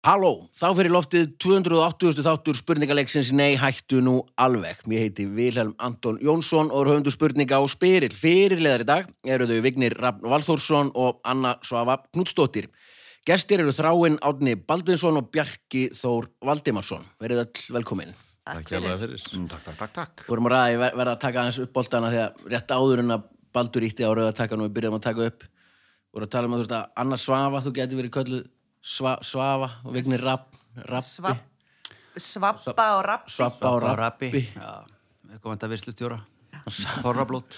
Halló, þá fyrir loftið 280. þáttur spurningaleiksins Nei hættu nú alveg. Mér heiti Vilhelm Anton Jónsson og er höfundu spurninga á Spyrill. Fyrirleðar í dag eru þau Vignir Rafn Valþórsson og Anna Svava Knudstóttir. Gestir eru þráinn Átni Baldvinsson og Bjarki Þór Valdimarsson. Verið öll velkomin. Takk fyrir. fyrir. Mm, takk, takk, takk, takk. Vorum að ræði ver- verða að taka aðeins upp boltana þegar rétt áður en að Baldur ítti á rauða takkan og við byrjum að taka upp. Vorum að tala um að þú veist að Anna Svava, þú getur verið kölluð sva, Svava og Vignir Svapp, svappa og rappi Svappa og Rappi. vant að virslustjóra. Þorrablót.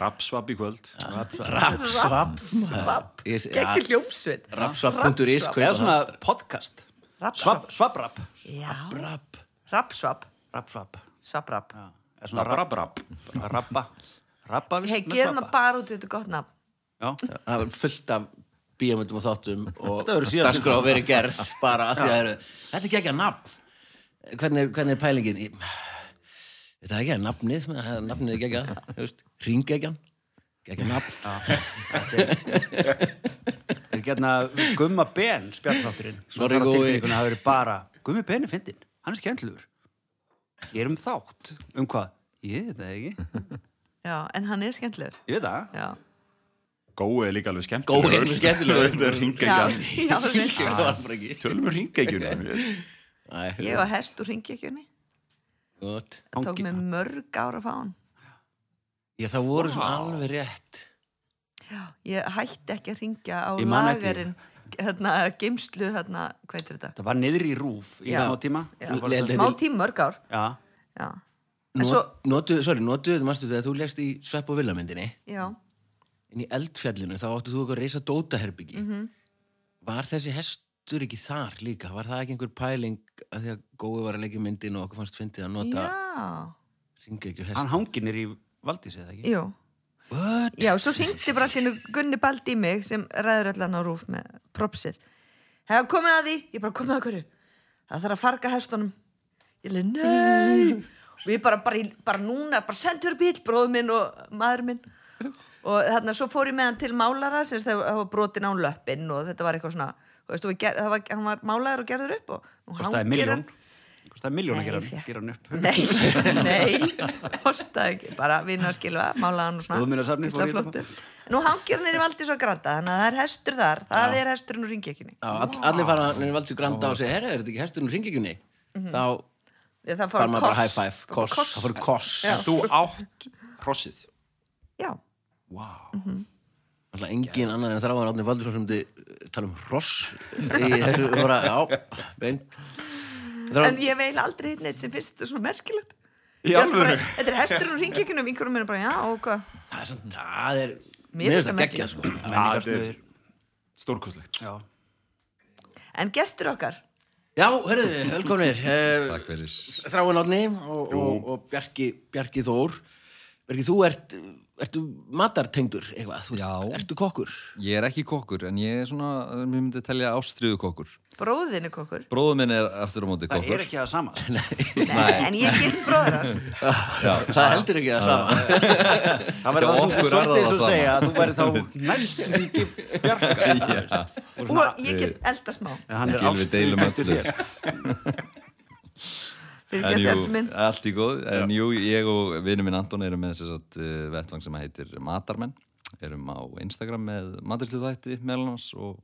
Rapsvap í kvöld. Rapp, svapp Svapp, Ég- ja. geggir hljómsveit Rappsvapp.is Rappsvapp. Eða svona podcast. Rappsvapp. Svab, svabrapp. Já, Rapp rappsvapp Rappsvapp. Svapprapp Já. Eða svona Rap, rap, rap. Rappa. Rappa Hei, gerum það bara út í þetta gott nafn Já. Það var fullt af bíómyndum og þáttum og Þetta verður síðan- dagskrá verið gerð bara að því að eru Þetta er ekki ekki að nafn Hvernig, er- hvernig er pælingin? Ég- Þetta er ekki að nafnið það er nafnið er ekki að Ringegjan Ekki að nafn Það er gerna Gumma Ben tilfinninguna hafi verið bara Gummi Ben er fyndinn. Hann er skemmtilegur. Ég er um þátt. Um hvað? Ég veit það ekki. Já, en hann er skemmtilegur Ég veit það. Já, Gói er líka alveg skemmtilegur. Gói er alveg skemmtilegur. Er Tölum við ringegjunum. Æ, Ég var hest úr ringekjunni. Það tók mig mörg ára að fá hann Já, það voru svo alveg rétt Já, ég hætti ekki að ringja á lagerinn hérna, geimslu, hérna, hvað heitir þetta? Það var niður í rúf í Já. smá tíma. Já, smá tím mörg ár Já. Já, en svo, Notu, sorry, notuðu, mástu þegar þú legst í Svepp og Villamyndinni já inn í eldfjallinu, þá áttu þú eitthvað að reysa dótaherbyggi Mhm. var þessi hestur ekki þar líka var það ekki einhver pæling að því að gói var að leggja myndin og okkur fannst fyndið að nota Já, ringegju Hann hest hangir niður í Valdís eða ekki? jú What? Já, svo hringdi bara allir Gunni Baldi í mig sem ræður allan á rúf með propsið. Hefða komið að því, ég bara komið að hverju. Það þarf að farga hestunum. Ég leið, nei. Og ég bara, bara, bara núna, bara sendur bíl, bróður minn og maður minn. Og þarna, svo fór ég með hann til málara, sem það það var brotin án löppin og þetta var eitthvað svona, þú veist, og við ger, það var, hann var málaður og gerður upp og miljón. hann- Kostaði miljón að gera, hann upp. Nei, nei, kostaði ekki bara vinna að skilfa, málaði hann og svona í. Nú hangir hann er í Valdís og Granda þannig að það er hestur þar, það er hesturinn úr ringekjunni Já, all, allir fara nefnir valdi granda og segja, herra, er þetta ekki hesturinn ringegjunni? þá það fara maður bara high five, Mhm. Koss. koss, það fyrir koss Já. Hrossið. Já, Vá. Alltaf engin annar en þráðan Átni Valdursson sem þið tala um hross í þessu, bara, já, beint en Þráðan, ég veil aldrei hitt neitt sem finnst þetta svona merkilegt er? Þetta er ringekjunni og vinkurum minn er bara, já, og hvað það er svona, það er Mér finnst það geggja, sko Það er stórkostlegt. Já. En gestur okkar, Já, hörruði, velkomnir eh, Takk fyrir. Þráin Átni og, og, og Bjarki, Bjarki Þór Bjarki, þú ert, ertu matartengdur eitthvað, þú, Já. ertu kokkur? Ég er ekki kokkur, en ég er svona, mér myndi telja ástriðu kokkur. bróðinu kokkur? Bróður minn er aftur á móti Það kokkur. er ekki það sama. Nei, en ég gift bróður hans. Já, Það heldur ekki að sama. Það verður það er svolítið það eins og það segja að þú væri þá næst mikið bjarga. og ég get elda smá. Hann er Gylfi deilum ástfangtur öllu. þér. Fyrir En jú, allt í góð. En jú, ég og vinnu minn Anton erum með þess að uh, vettvang sem heitir Matarmenn. Erum á Instagram með maturslu þætti meðal hans og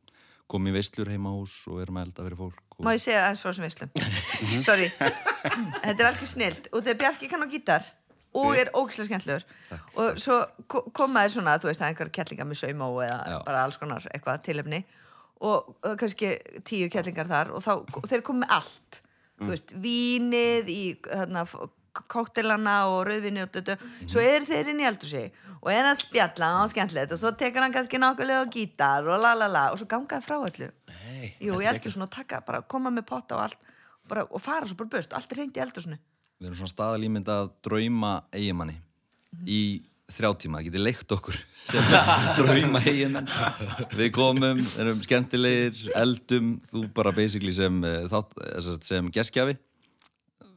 komum í veislur heima hús og erum að elda fyrir fólk. Og... Má ég segja aðeins frá þessum veislum? Sorry. Þetta er alveg snilt. Og þegar Bjarki kann á gítar Og er ógislega skemmtlegur Og svo ko- koma þér svona Þú veist það er einhver kettlingar með saumó Eða Já. bara alls konar eitthvað tilefni. Og, kannski tíu kettlingar þar Og, þá, þeir komu með allt Þú veist, vínið í þarna, kóktelana og rauðvinni og dödu Svo er þeir inn í eldhúsi Og er að spjalla og skemmtilegt Og svo tekur hann kannski nákvæmlega á gítar Og la la la Og svo gangaði frá öllu. Nei, Jú, ég eldur svona að taka, bara koma með potta og allt bara, og fara svo bara burt, allt er reynd í eldur Við erum svona staðalímynd að drauma eigimanni í þrjá tíma, það geti leikt okkur sem drauma eigimann við komum, erum skemmtilegir eldum, þú bara basically sem, eh, eh, sem, gestgjafi.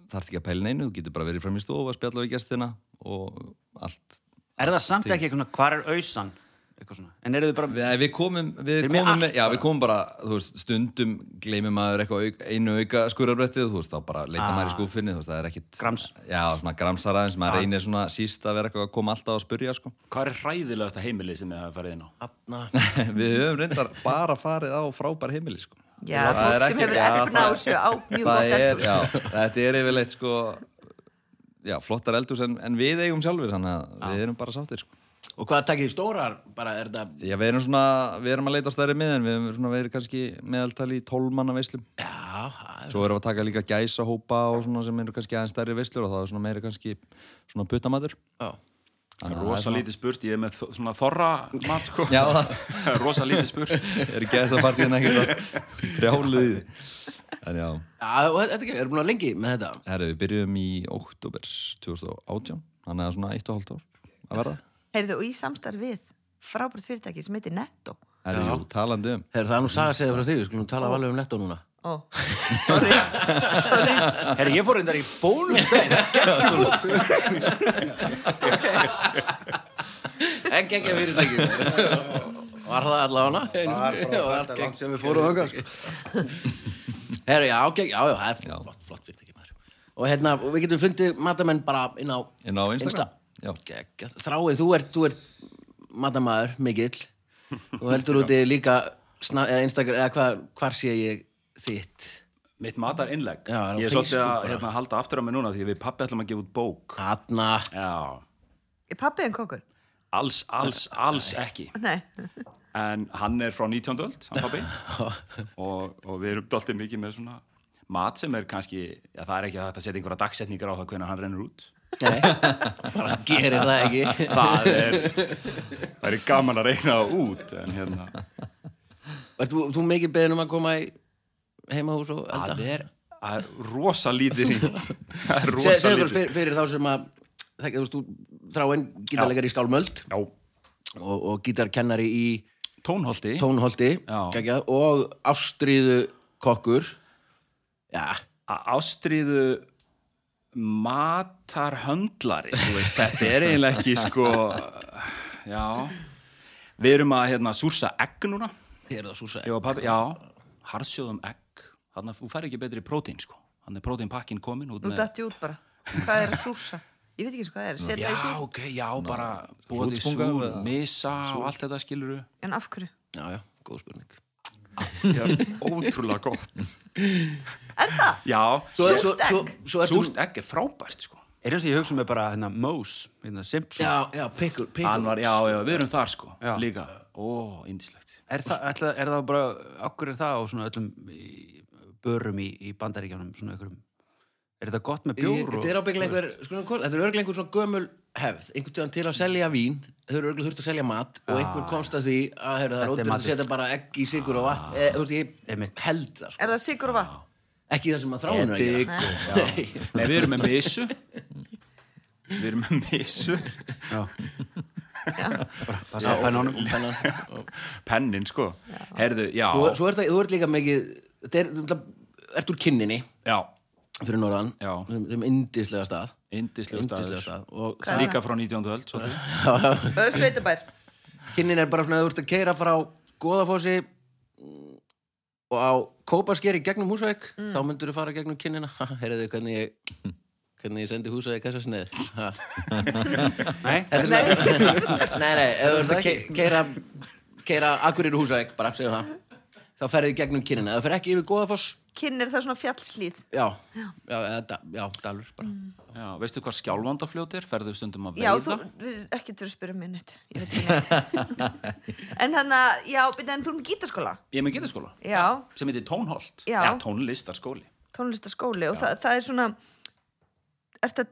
Þarf ekki að pæla neinu, þú getur bara verið fram í stofu að spjalla við gestina og allt. Er það samt ekki eitthvað, hvað er auðsan? Eitthvað svona En eru þið bara, Við, við komum, við með komum allt með, já, bara. við komum bara, þú veist, stundum gleymir maður eitthvað auk, einu auka skurarbrettið, þú veist, þá bara leita Ah. maður í skúfinni, þú veist, það er ekkit Grams. Já, svona gramsar aðeins, maður reynir svona síst að vera eitthvað að koma alltaf að spurja, sko Hvað er hræðilegasta heimilið sem þið hafa farið inn á? Við höfum reyndar bara farið á frábær heimili, sko Já, Það fólk er sem ekki- hefur já, efna á sig á mjög gott þetta er yfirleitt, sko Já, flottar eldhús en, en við eigum sjálfur, þannig að við erum bara sáttir, sko Og hvað takkið þið stórar? Bara er þetta... Já, við erum svona, við erum að leita stærri miðin, við erum svona verið kannski meðaltali í 12 manna veislum Já, það er... Svo erum við að taka líka gæsahópa og svona sem eru kannski aðeins stærri veislur og það er svona meiri kannski svona puttamatur. Já. Það er Rosa lítið spurt, ég er með svona þorra mat sko Já, Rosa lítið spurt það er gæsapartíðin ekkert að brjáluði. En já, Já, þetta er ekki, erum búin að lengi með þetta. herru, við byrjum í oktober 2018, þannig að svona eitt og hálft ár að verða. Heyrðu, og í samstarf við frábært fyrirtæki sem heitir Netto. Herru, jú, talandi um. Herru, það er nú saga að segja frá því, við skulum tala alveg um netto núna. Ó, sorry, sorry. herri, ég fór reyndar í bónus Ekki ekki að fyrirtæki. Var það allavega hana? Var bara langt sem við fórum þangað, sko. Herru, já, ok, já, já, það er flott, flott fyrirtæki maður. Og hérna, við getum fundið matamenn bara inn á... Inn Þráin, þú ert, þú ert matamæður, mikill. Þú heldur úti líka, sna, eða Instagram, eða hvar, hvar sé ég þitt? Mitt matar innlegg Já, Ég er svolítið Facebook að hérna, halda aftur á mig núna því við pappi ætlum að gefa út bók. Hanna, Já, Er pappið en kokkur? alls, alls, alls ekki. Nei. En hann er frá 19. öld, hann pappi og, og við erum doltið mikið með svona mat sem er kannski, já það er ekki að þetta setja einhverja dagsetningar á það hvernig hann rennur út nei, bara gerir það ekki. Það er, það er gaman að reikna það út en hérna, Ert þú, þú mikið beðin um að koma í heimahús og elda? það er, er rosa lítið rýmt Það er Se- rosa Segðu okkur lítið fyrir, fyrir þá sem að þú veist, þú þráin gítarleikari í Skálmöld Já, og, og gítarkennari í tónholti. Tónholti geggjað, og Ástríðu kokkur Já, að ástríðu matarhöndlari þú veist, þetta er eiginlega ekki sko já við erum að hérna súrsa egg núna þið eru ég og pabbi, já, harðsjóðum egg þannig að þú fær ekki betri prótín sko þannig er prótínpakkin komin út Nú með dætti út bara. Hvað er að súsa? Ég veit ekki eins og hvað það er. Setja já, í sús. ok, já, bara búið til hrútspunga súr, misa og allt þetta skiluru En af hverju? Já, já, góð spurning þetta er ótrúlega gott Er það? já, Súrt svo, svo, egg? súrt egg er frábært sko Er eins og ég hugsa með bara hérna Mose, hérna Simpson Já, já, pikkur, pikkur já, já, við erum þar sko Já. líka, ó, indislegt Er það, ætla, er það bara, okkur er það á svona öllum í, börum í, í bandaríkjánum, svona einhverjum, er það gott með bjór? Þetta er ábygglega einhver, sko, þetta er örglega einhver svona gömul hefð, einhvern tíðan til að selja vín þau eru örglega þurft að selja mat og einhver komst að því að heyrðu, það er ótrúlega að setja bara egg í sigur og vatn eða, þú veist, ég held það, sko. Er það sigur og vatn? ekki það sem að þráinu að gera. Nei. Við erum með misu. Við erum með bara passa á pennunum. Pennan. Pennin, sko. Herðu, já. Svo, svo er það, þú ert líka mikið þetta er, þú ert- ert úr kinninni. Já, fyrir norðan, þeim, indislega stað. Staður. Stað. Líka frá 19. öld, svolítið Það er sveitabær. kinnin er bara svona að þú ert að keira frá Goðafossi mm, og á Kópaskeri gegnum Húsavík. Mm. þá myndur þú fara gegnum kinnina. Heyrðu hvernig ég hvernig ég sendi Húsavík þessa sneið Ha. Nei, Nei, nei, ef þú ert að ke- keira keira Akureyri Húsavík, bara segjum það þá ferðu í gegnum ef þú fer ekki yfir Goðafoss Kinn er það svona fjallslíð. já, já, eða, da- já, dalur bara Já, veistu hvað skjálfandafljót er? Ferðu stundum að Já, veiða? þú, við- ekki til að spyrja mér neitt. Ég veit ekki neitt. en hann að, já, en þú erum gítaskóla. Ég er með getaskóla Já, sem heitir Tónholt Já. tónlistarskóli tónlistaskóli og það, það er svona,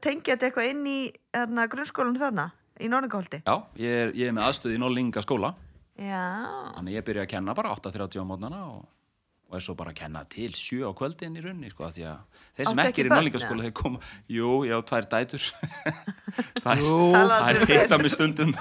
tengja þetta eitthvað inn í hérna, grunnskólanum þarna, í Norðingahóldi? Já, ég er, ég er með aðstöð í Norlinga skóla Já, Þannig ég byrja að kenna bara 8.30 á mótnana og, og er svo bara að kenna til 7 á kvöldin í runni sko, af því að þeir sem Áttu ekki er í börn, Norlingaskóla þeir koma, jú, ég á tvær dætur. Það er hitta mig stundum.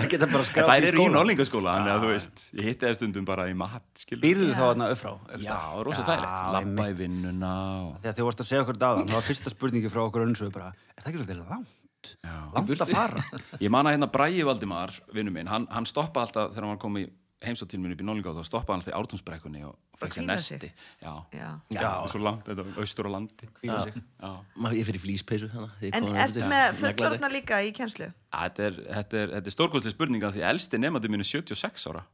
Það geta bara En skráð þær eru í Norlingaskóla, þannig að þú veist, ég hitti það stundum bara í mat, skilur. Býrðu þá þarna upp frá? Já, rosa þægilegt. Lappa í vinnuna og... Þegar þið vorst að segja okkur dáðan, þá var fyrsta spurningi frá okkur önsu bara, er það ekki svolítið langt? Langt langt að fara Ég man að hérna Bræi Valdimar, vinnu minn, hann, hann stoppaði alltaf þegar hann var komið heimsóttílminn upp í Nólingáð þá stoppaði hann alltaf í ártúnsbrekkunni og fekk sér nesti. Já. Já. Já, svo langt, þetta var austur á landi. Ég fyrir þegar ég En kom ertu með neglaði. fullorðna líka í kjenslu? Þetta er, þetta er, þetta er stórkostlega spurninga því elsti nefnandi mínu 76 ára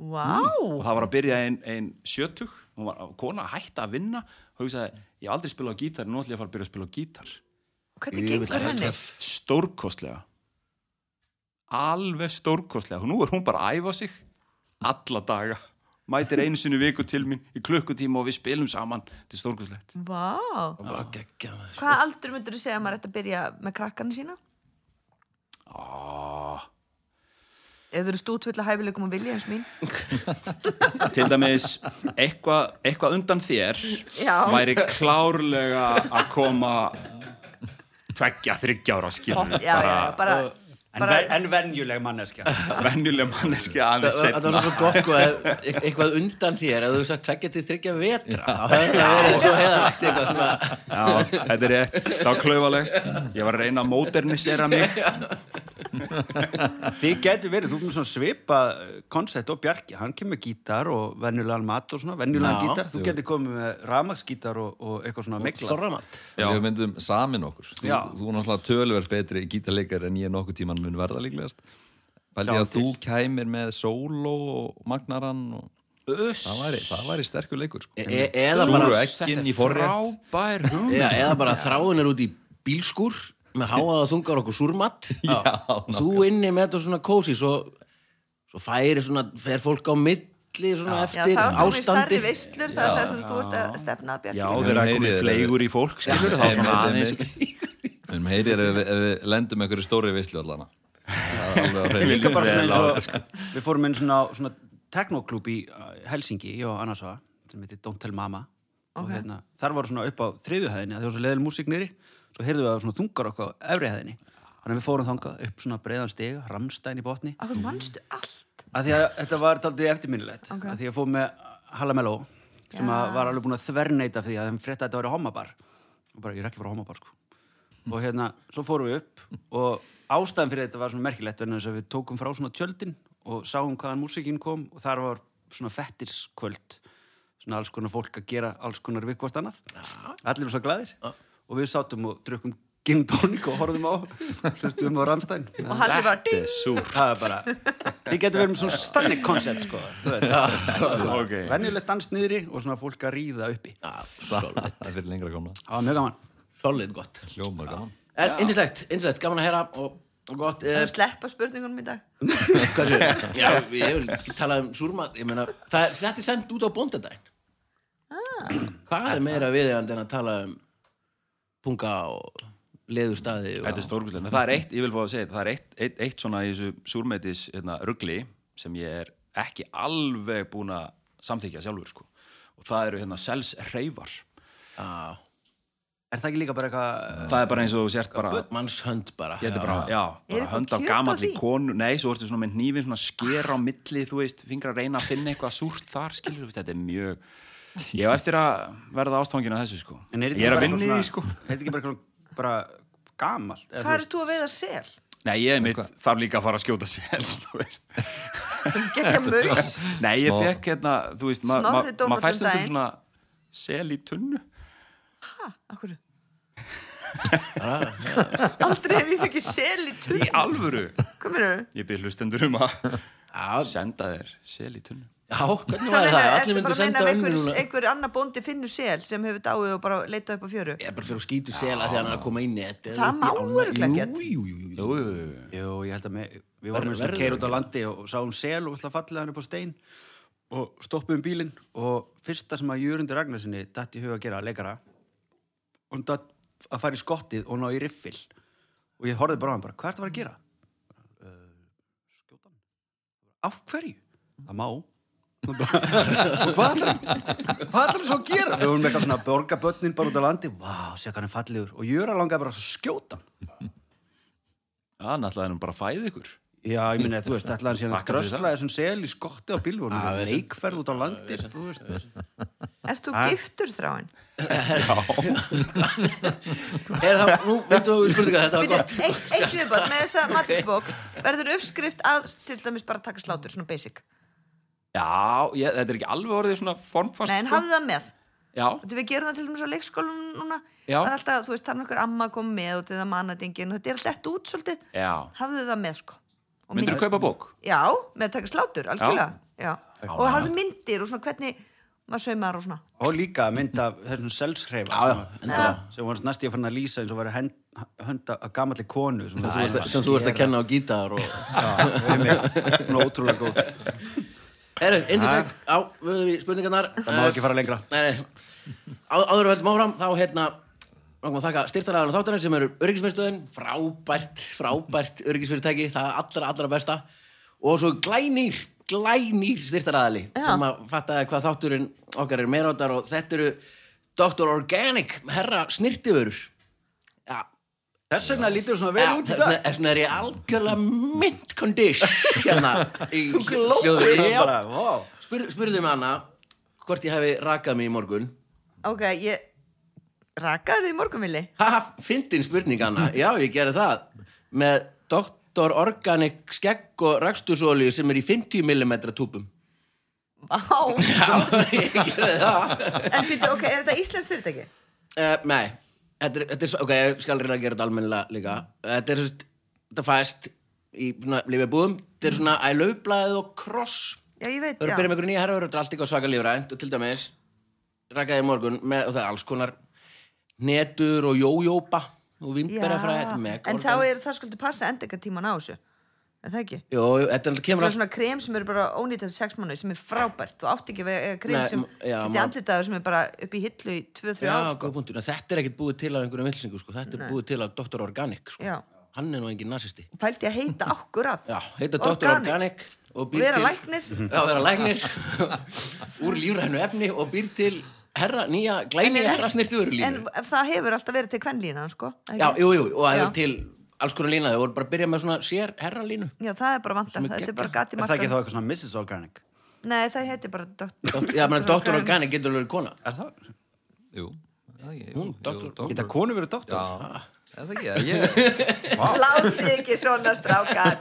Vá! og það var að byrja ein, ein 70, hún var kona að hætta að vinna og hugsaði, ég hef aldrei spilað á gítar, nú ætlum ég að fara að byrja að spila á gítar. Hvernig gengur henni? Stórkostlega. Alveg stórkostlega. Nú er hún bara að æfa sig alla daga. Mætir einu sinni í viku til mín í klukkutíma og við spilum saman. Þetta er stórkostlegt. Maður. Hvaða aldur myndur þú segja að maður ætti að byrja með krakkarnir sína? Ah. Ef þú eru stútfulla hæfileikum og vilja eins mín? Til dæmis, eitthvað eitthva undan þér Já. væri klárlega að koma tveggja, þryggja ára skilur. Já, já, bara, en, bara en venjuleg manneskja venjuleg manneski aðeins Það það var setna. svo gott sko að eit- eitthvað undan þér að þú sagt tveggja til þryggja vetra þá hefði það verið svo heiðalegt eitthvað svona Já, þetta er rétt, þá klauvalegt. Ég var að reyna að modernisera mig. Þið getur verið, þú erum svona svipa koncept og Bjarki, hann kemur með gítar og venjulegan mat og svona, venjulegan Já. gítar. Þú getur komið með ramagsgítar og, og eitthvað svona miklað þorramat. Við myndum samin okkur. Þú, þú er náttúrulega tölverð betri gítarleikar en ég nokkuð tíman mun verða líklegast. Já, að þú kæmir með sóló og magnaran og það væri, það væri sterkur leikur sko. E- e- eða Súru bara- ekkin í forrétt. eða bara þráin er út í bílskúr með háaða þungar okkur súrmat. Já, og þú inni með þetta svona kósi svo, svo færi svona fer fólk á milli svona já, eftir er í ástandi. veislur, það er það sem þú ert að stefna að Já, Bjarki. þeir eru Heyri komið fleigur í fólk, skilur, þá svona aðeins. Við erum heyrir ef, við- lendum einhverju stóri er og þetta, sko. við fórum inn svona, svona teknoklúb í uh, Helsingi, ég og Annarsa sem heitir Don't Tell Mama. Og Ok. hérna, þar var svona upp á þriðjuhæðinni það var svo leðil músík nýri, svo heyrðum við að svona þungar okkur á efrihæðinni þannig að við fórum þangað upp svona breiðan stiga Ramstein í botni. Akkur mannstu allt? að því að þetta var taldið eftirminnilegt. Ok. að því að fór með Hallamello sem Já. að var alveg búin að þverneita fyrir því að þeim frétta að þetta var homabar. Og bara, ég er ekki frá homabar sko. Og hérna, svo fórum við upp og ástæðan fyrir þetta var svona merkilegt vegna þess að við tókum frá svona tjöldin og sáum hvaðan músikinn kom og þar var svona fettirskvöld. Svona alls konar fólk að gera alls konar við hvort annað. Allir var svo glæðir og við sátum og drukkum gin tonic og horfðum á hlustum á Ramstein Og hann er bara Þetta er ding! það er bara við getum verið með svona stannig koncept sko. Þú veit. Ok. venjulegt dans niðri og svona fólk að ríða uppi. Það er fyrir lengra komna það var mjög gaman. Solid gott. Hljómar gaman. En indislegt, indislegt, gaman að heyra og, og gott Það eh, er sleppa spurningunum í dag. hvað séu, já, ég vil ekki tala um súrmat ég meina, það, er- þetta er sendt út á bóndadaginn. Hvað er meira viðeigandi en að tala um punga og leðurstaði og Þetta er stórkustlega, það er eitt, ég vil fá að segja þetta, það er eitt, eitt, eitt svona í þessu súrmeitis hérna, ruggli sem ég er ekki alveg búin að samþykja sjálfur sko. og það eru hérna sels reyfar Já, er það ekki líka bara eitthvað það er bara eins og þú sért bara mannshönd bara. Ég þetta bara, já, Er bara hönd af gamalli konu. Nei, svo ertu svona með hnífin svona sker á milli Þú veist, fingra að reyna að finna eitthvað súrt þar Skilur, þú veist, þetta er mjög Ég hef eftir að verða ástofangin að þessu sko En er þetta Ég er bara að vinna í því sko er þetta ekki bara bara gamalt eða, Hvað þú er þú að veiða sel? Nei, ég mitt þarf líka að fara að skjóta sel Þú veist Gekka maus? Nei, ég fekk hérna, þú veist, ma- ma- Snorri Dómasson maður fæst um daginn. svona sel í tunnu Ha, akkur? Aldrei hef ég fengið sel í tunn. Í alvöru Hvað meður? Ég byrð hlustendur um að senda þér sel í tunnu já hvernig var það? Allir að senda að ömmu einhver, núna einhver annar bóndi finnur sel sem hefur dáið og bara leitað upp á fjöru? Ég er bara fyrir að skýtu sela því að hann er að koma inn í þetta Það má örugglega ekkert. Jú, jú, jú, ég held að með, við vorum að verður keira út á ekki. landi og, sáum sel og ætla að falla hann upp á stein og stoppum bílinn og fyrsta sem að Jörundur Ragnarsinni datt í huga að gera, leikara og datt að fara í skottið og ná í riffil og ég horfði bara á hann bara, hvað að fara að og hvað hvað ætlar svo að gera? Við vorum eitthvað svona að borga börnin bara út á landi. Vá, sé hvað hann er fallegur. Og Jöra langaði bara að skjóta hann. Já, náttúrulega er hann bara að fæða ykkur. Já, ég minna, þú veist, ætlaði hann Þakka fyrir drösla þessum sel í skotti á bílvunum Ah, leikferð út á veist. Ert þú giftur þráin? Er það, nú veitum við spurninga þetta var gott. Eitt eitt viðbót með þessa matisbók verður uppskrift að til dæmis bara taka slátur, svona basic Já, ég, þetta er ekki alveg orðið svona formfast Nei, en sko. hafðu það með. Já, Þú við gerum það til dæmis á leikskólanum núna. Já. Það er alltaf, þú veist, það er nokkur amma að koma með og mannadingin og þetta er alltaf út svolítið. Já. Hafðu það með sko. Og Myndir mynd- þú kaupa bók? Já, með að taka slátur, algjörlega. Já. Og hafðu myndir og svona hvernig maður saumar og svona. Og líka mynd af þessum selshreifa Já, já, endilega. sem var næst ég fann að lýsa eins og var hend, hönda að gamalli konu sem, þú ert sem þú ert að kenna á gítar og Nú ótrúlega góð Herru, indislegt, á, við við spurningarnar. Það má ekki fara lengra. Nei, nei, Á, áður við höldum áfram þá hérna Náttúrulega að þakka styrtaræðan þáttarinn sem eru öryggismiðstöðin, frábært, frábært öryggisfyrirtæki, það allra, allra besta. Og svo glænýr, glænýr styrtaræðali sem að fattaði hvað þátturinn okkar er meiráttar og þetta eru Dr. Organic, herra snirtifurur. Þess vegna lítur svona vel Já, út í dag. þess vegna er ég algjörlega mint condition hérna í bara, vá. Spur, spurðu mig Anna hvort ég hef rakað mig í morgun? Ok, ég rakaði þið í morgunvili Haha, fyndin spurning Anna. Já, ég gerði það. Með Dr. Organic skegg og rakstusólíu sem er í 50 mm túpum Vá, Já, ég gerði það. En byrju, ok, er þetta Íslands fyrirtæki? uh, Nei, þetta er, þetta er, ok, ég skal reyna að gera þetta almennilega líka. Þetta er svona, þetta fæst í svona lífið Þetta er svona ælaublaðið og kross. Já, ég veit, já að byrja með einhverju nýja herra, þetta er allt eitthvað svaka lífrænt. Og til dæmis rakaði í morgun með, og það er alls konar netur og jójópa og er mega en þá er það skuldu passa endingatíman á þessu Er það ekki? Jó, þetta kemur er allt svona krem sem eru bara ónýtað sex mánuði sem er frábært Þú átt ekki við krem Nei, sem setja andlitaður sem er bara upp í hillu í 2-3 Já, ár sko. þetta er ekkert búið til af einhverjum vilsingu, sko. þetta er búið til af Dr. Organic sko. Já. hann er nú engin nazisti Og pældi að heita akkurat Já, heita Dr. Organic og vera læknir Já, vera læknir úr lífrænu efni og býr til herra, nýja, glæni er- herra snirtu veru En það hefur alltaf verið til kvenlína sko? Já, jú, jú, og það er til alls konar lína, þau voru bara að byrja með svona sér herra línu Já, það er bara vanta, er þetta er bara gati Er það ekki þá marka eitthvað svona Mrs. Organic? Nei, það heitir bara doktor Já, menn Dr. Organic. Getur verið kona. Er það? Jú, það ekki Hún, doktor- Geta konu verið doktor? Já, er það ekki? Ég, Látið ekki svona strákar.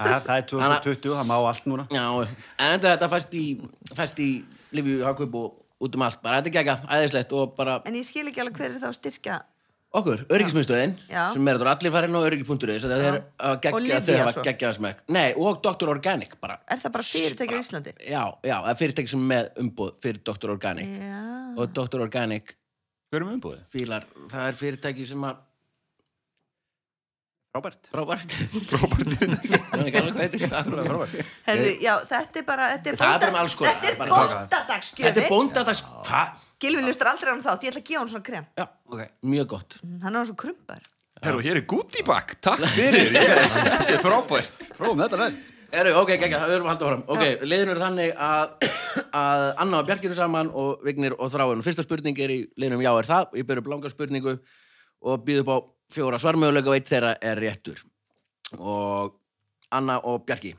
Það er 2020, það má allt núna. Já, en þetta, þetta fæst í Livju Hagkaup og út um allt. Bara þetta er æðislegt og bara En ég skil ekki alveg hver er þá að styrkja okkur, öryggismiðstöðin sem er þetta allir farin á öryggi.is þetta er að Og gegja, þau hafa svo. geggjaða smekk Nei, og Dr. Organic bara Er það bara fyrirtæki á Íslandi? Já, já, það er fyrirtæki sem er með umboð fyrir Dr. Organic Já og Dr. Organic Hver er með umbúðið? fílar, það er fyrirtæki sem að Frábært frábært frábært frábært Herðu, já, þetta er bara Þetta er, Það er konar, Þetta er bóndadagsgjöfi bóndadags Hvað? Gilvi lustar aldrei hann þátt, ég ætla að gefa hann svona krem. Já, Ok. mjög gott. Hann er hann svo krumpar Herru, hér er goodiebag, takk fyrir. Þetta er frábært. Prófum þetta næst. Eru, ok, gegga, það verðum að halda fram Ok, liðin eru þannig að, að Anna og Bjarki eru saman og Vignir og Þráin Fyrsta spurning er í liðnum já er það? Ég byrju upp langa spurningu og býð upp á fjóra svarmöguleika og eitt þeirra er réttur. Og Anna og Bjarki.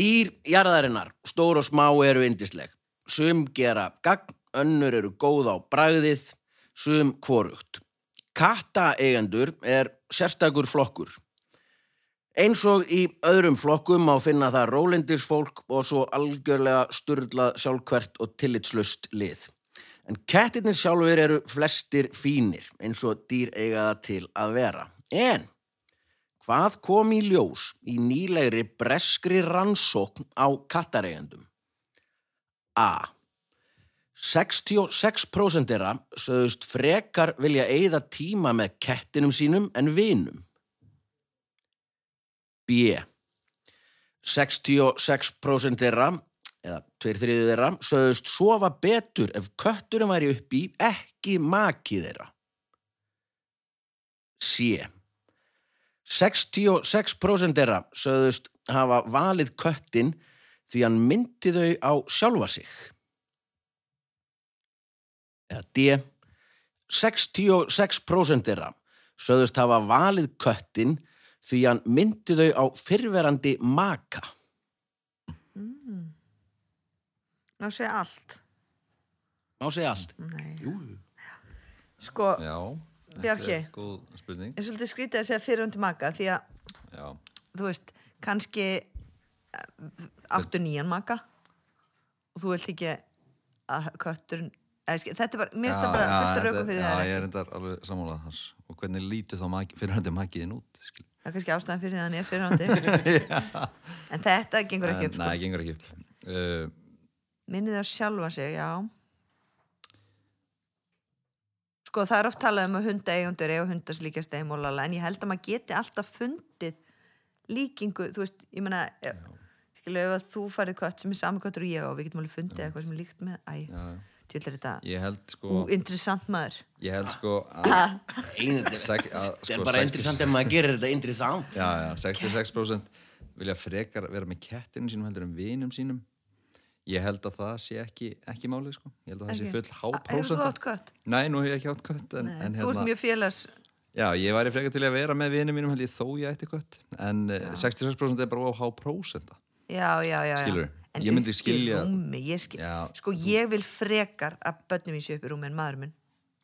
Dýr jarðarinnar, stór og smá eru indisleg Sum gera gagn, önnur eru góð á bragðið Sum hvorugt Kattaeigendur er sérstakur flokkur Eins og í öðrum flokkum má finna það rólindisfólk og svo algjörlega sturlað sjálfkvært og tillitslust lið. En kettirnir sjálfur eru flestir fínir eins og dýr eiga það til að vera. En hvað kom í ljós í nýlegri breskri rannsókn á kattareigendum? A. 66% þeirra sögðust frekar vilja eigða tíma með kettinum sínum en vinum. B. 66% þeirra, eða tveir þriðu þeirra, sögðust sofa betur ef kötturum væri upp í ekki maki þeirra. C. 66% þeirra sögðust hafa valið köttin því hann myndi þau á sjálfa sig. Eða D. 66% þeirra sögðust hafa valið köttin því hann myndi þau á fyrverandi maka. Ná sé allt Má segja allt. Nei. Jú, Sko, Já, Bjarki. góð spurning er svolítið skrítið að segja fyrir hundi maka því að, Já, þú veist, kannski áttu nýjan maka. Og þú vilt ekki að eða, skil- þetta er bara, mér finnst það bara fullt af raukum fyrir Já, það ég er endar alveg sammálað þar. Og hvernig lítur þá maki, fyrir hann makiðin út það er kannski ástæðan fyrir það hann er fyrir hundi en þetta gengur ekki En, upp sko. Nei, gengur ekki upp. Uh, minnið það sjálfa sig, já. Sko það er oft talað um að hundaeigundur eiga hundars líkast eigum og lala en ég held að maður geti alltaf fundið líkingu, þú veist, ég meina skilu ef að þú farið kött sem er sami köttur og ég og við getum alveg fundið eitthvað sem er líkt með æ, Já, tjóðlega þetta ég held sko úinteressant maður. Ég held sko að, þetta sko, er bara 60 interessant ef maður gerir þetta interessant. Já, já, 66% vilja frekar vera með kettinu sínum heldur en vinum sínum. Ég held að það sé ekki, ekki málið sko. Ég held að það sé full Hefur þú háprósent átt kött? Nei, nú hef ég ekki átt kött en, en þú ert hérna, mjög félags Já, ég væri frekar til að vera með vinum mínum held ég þó ég ætti kött En já. 66% er bara á háprósenta já, já, já, já. Skilurðu? En Ég myndi skilja- rúmi, ég skil... Já. sko ég vil frekar að börnum í rúmi en maður minn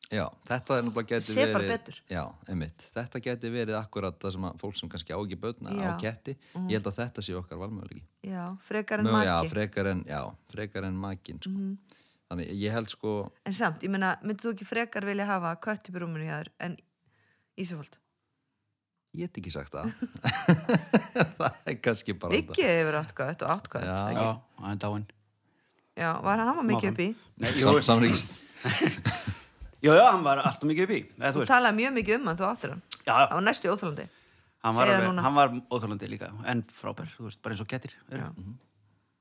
Já, þetta er náttúrulega geti Sé verið bara betur. Já, einmitt, þetta geti verið akkurat það sem að fólk sem kannski á ekki börna Já. Mhm. á ketti, ég held að þetta sé okkar valmöðulegi já, frekar en Nú, maki já, frekar en, já, frekar en makin sko. Þannig, ég held sko En samt, ég meina, myndið þú ekki frekar vilja hafa kött upp í rúminu hjá þér en Ísafald? Ég get ekki sagt það Það er kannski bara Viggi hefur átt kött og átt kött Já. ekki? Já, hann er dáinn. já, var hann var mikið upp í Nei, þetta jú, já, hann var alltaf mikið upp í. Þú Þú talaði mjög mikið um hann, þú áttir hann já, Það var næstu óþálandi hann var, það óþálandi líka, en frábær, þú veist, bara eins og kettir. Já.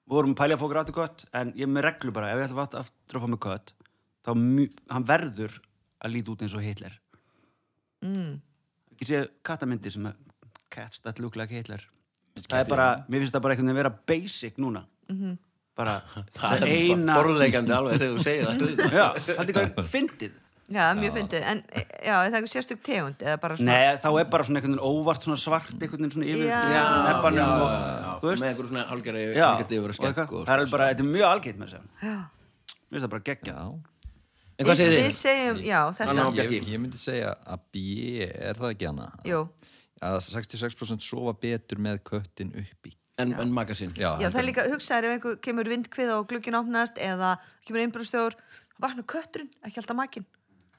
Við vorum að pælja að fókur áttu kött, en ég með reglu bara, ef ég ætla að aftur að fá með kött, þá hann verður að líti út eins og Hitler. mm. Ekki sé kattamyndir sem er cats that look like Hitler. Það er bara, mér finnst það bara einhvern veginn vera basic núna. Mhm. Bara, Það er eina... borðleikandi alveg þegar þú segir það. Já, það er eitthvað fyndið. Já, það er mjög fyndið En já, er það er eitthvað sérstök tegund eða bara svona Nei, þá er bara svona einhvern veginn óvart svona svart einhvern veginn svona yfir Já. Já, já, já, með einhverjum svona hálgeri yfir eitthvað. og það er bara, þetta er mjög algengt með þess að mér finnst það bara geggja En hvað Við, segir við þið? segjum, já, þetta. Ég, ég myndi segja að B er það ekki hana Jú, að 66% sofa betur með köttin uppi. En, en magasinn. Já, já, það er líka hugsaður ef einhver kemur vindkvið og glukkin opnast eða kemur einbrústjóður þá vaknar kötturinn, ekki alltaf makinn.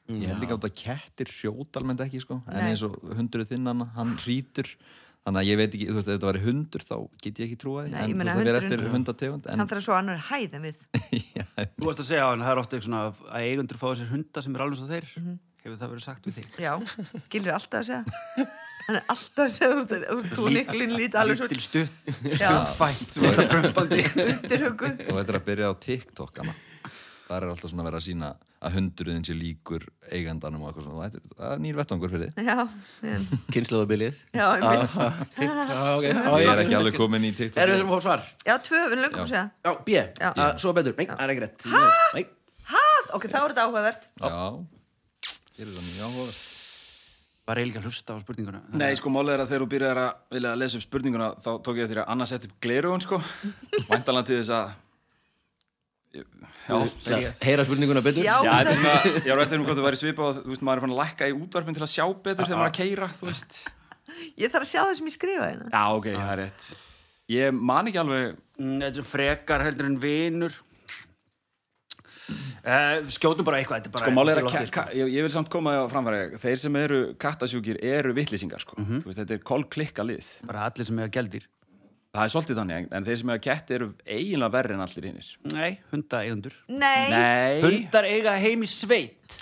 Ég held líka átt að kettir hrjóta almennt ekki sko. En eins og hundruð þinnan, hann hrítur Þannig að ég veit ekki, þú veist, ef þetta væri hundur þá get ég ekki trúa því. Nei, En þú veist, það hundurinn- eftir hundategund En hann þarf svo annar hæð en við. Já, Þú varst að segja á hann, það er ofta eitthvað svona að eigundur fá þessir hunda sem er alveg svo þeir. Mhm. hefur það verið sagt við þig? Já, Gilur er alltaf að segja. Hann er alltaf að segja, þú veist, þú niklinn lítið alveg svo Lítil stutt, Já. stutt fætt sem þetta prömpandi undirhugu og þetta er að byrja á TikTok hana. Það er alltaf svona að vera að sína að hundruðin sé líkur eigandanum og eitthvað svona, Og þetta er- það er nýr vettvangur fyrir þið Já, en, Kynnslóðabilið. já, ég mynd Já, ok. Ég er ekki alveg komin í TikTok. Erum við sem fór svar? Já, tvö, við að segja Já, B. Já. Uh, Svo betur. Nei, það er ekki rétt. Nei. Hæ, ok, þá er þetta áhugavert. Já, gerir það mjög áhugavert. Var eiginlega að hlusta á spurninguna? Nei, sko, málið er að þegar þú byrjar að vilja að lesa upp spurninguna þá tók ég Heyra spurninguna betur. Já, Já, þetta er svona, ég var eftir um hvað þú væri svipað og þú veist, maður er fann að lækka í útvarpin til að sjá betur þegar maður er að keira, þú veist. Ég þarf að sjá það sem ég skrifa hérna. Já, ok, það er rétt. Ég man ekki alveg Mm, Þetta er frekar heldur en vinur. Uh, Skjótum bara eitthvað Þetta er bara Sko, málið er að, ka- ég, ég vil samt koma á framfæri Þeir sem eru kattasjúkir eru vittlýsingar, sko. Þú veist, þetta er kolklikka lið. Bara allir sem eiga gældir Það er svolítið þannig, en- en þeir sem eiga ketti eru eiginlega verri en allir hinnir Nei, hunda eigundur Nei, Nei Hundar eiga heim í sveit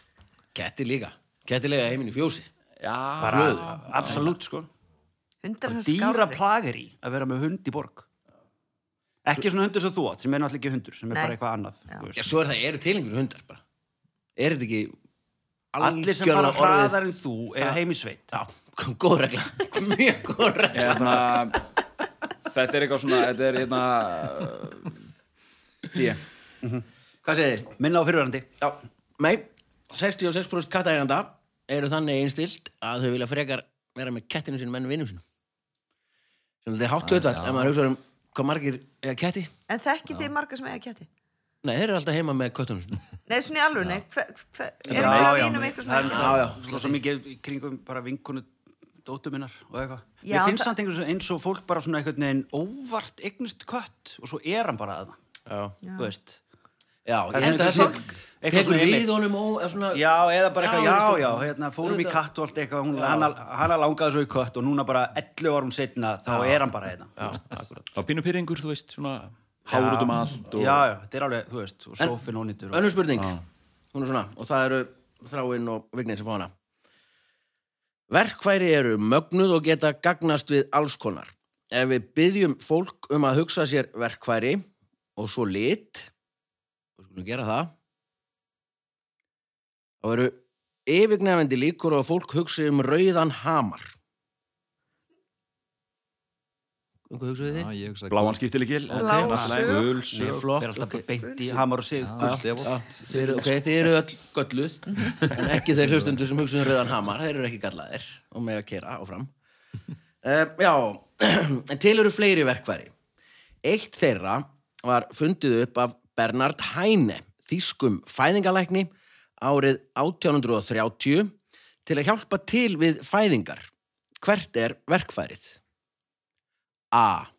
Ketti líka. Ketti líka heiminn í fjósi. Já, Bara, absolutt sko hundar sem Dýra skári plagir í að vera með hund í borg Ekki svona hundur sem þú átt sem er náttúrulega ekki hundur, sem er Nei. bara eitthvað annað Já. Já, svo er það, eru til einhverjum hundar bara. Er þetta ekki Allir sem fara hraðar en þú eiga heim í sveit Já, góð regla. Mjög góð regla. Þetta er eitthvað svona, þetta er hérna Tí Hvað segir þið? Minna á fyrirvændi Já, nei, 66% kattaeganda eru þannig einstilt að þau vilja frekar vera með kettinu sínum en vinnum sínum. Sem þetta er hátt hlutvægt, ef maður hugsa um hvað margir eiga ketti. En þekki þið marga sem eiga ketti? Nei, þeir eru alltaf heima með köttunum sinni. Nei, svona í alveg, nei, erum við að vinum eitthvað er- svona Já, já. Svo, mikið í kringum bara vinkonu dóttu minnar og eitthvað. Mér finnst það- samt einhvers eins og fólk bara svona einhvern veginn óvart eignist kött og svo er hann bara að það. Já. Þú veist. Já, Það ég held að það eitthvað tekur svona við honum og eða svona Já, eða bara eitthvað, Já, já, hérna, fórum í katt og allt eitthvað, hún, hana, hana langaði svo í kött og núna bara 11 árum setna, þá er hann bara hérna. Já, akkurat Á pínu pyrringur, þú veist, svona hár út um allt og... Já, já, þetta er alveg, þú veist, og sófin ónýttur. og- Önnur spurning, hún er svona og það eru þráinn og vignir sem fá hana Verkfæri eru mögnuð og geta gagnast við alls konar. Ef við byggjum fólk um að hugsa sér verkfæri og svo lit og skulum gera það þá eru yfirgnefendi líkur að fólk hugsi um rauðan hamar Um hvað hugsaðu þið? Já, ég hugsa Bláan. Blásög. Ég flott, fer alltaf ok. beint í hamar og sig. Gult ef Já, þið eru, öll gölluð en ekki þeir hlustundur sem hugsa um rauðan hamar þeir eru ekki gallaðir og með að kera áfram uh, Já, en til eru fleiri verkfæri Eitt þeirra var fundið upp af Bernard Heine þýskum fæðingalækni árið 1830 til að hjálpa til við fæðingar Hvert er verkfærið? A.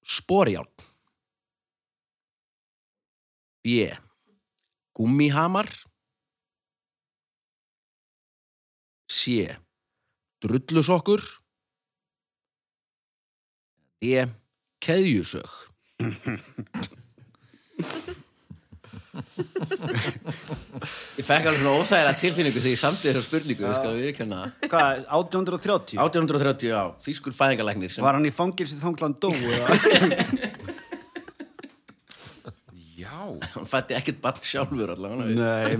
Sporjáln B. Gúmmihamar C. Drullusokkur D. Keðjusög Ég fekk alveg svona óþægilega tilfinningu þegar ég samtið þessar spurningu, ég skal við kjanna Hvað, 1830? 1830, já, þýskur fæðingalæknir sem Var hann í fangilsi þanglan dó? eða? Já. hann fætti ekkert barn sjálfur allavega Nei.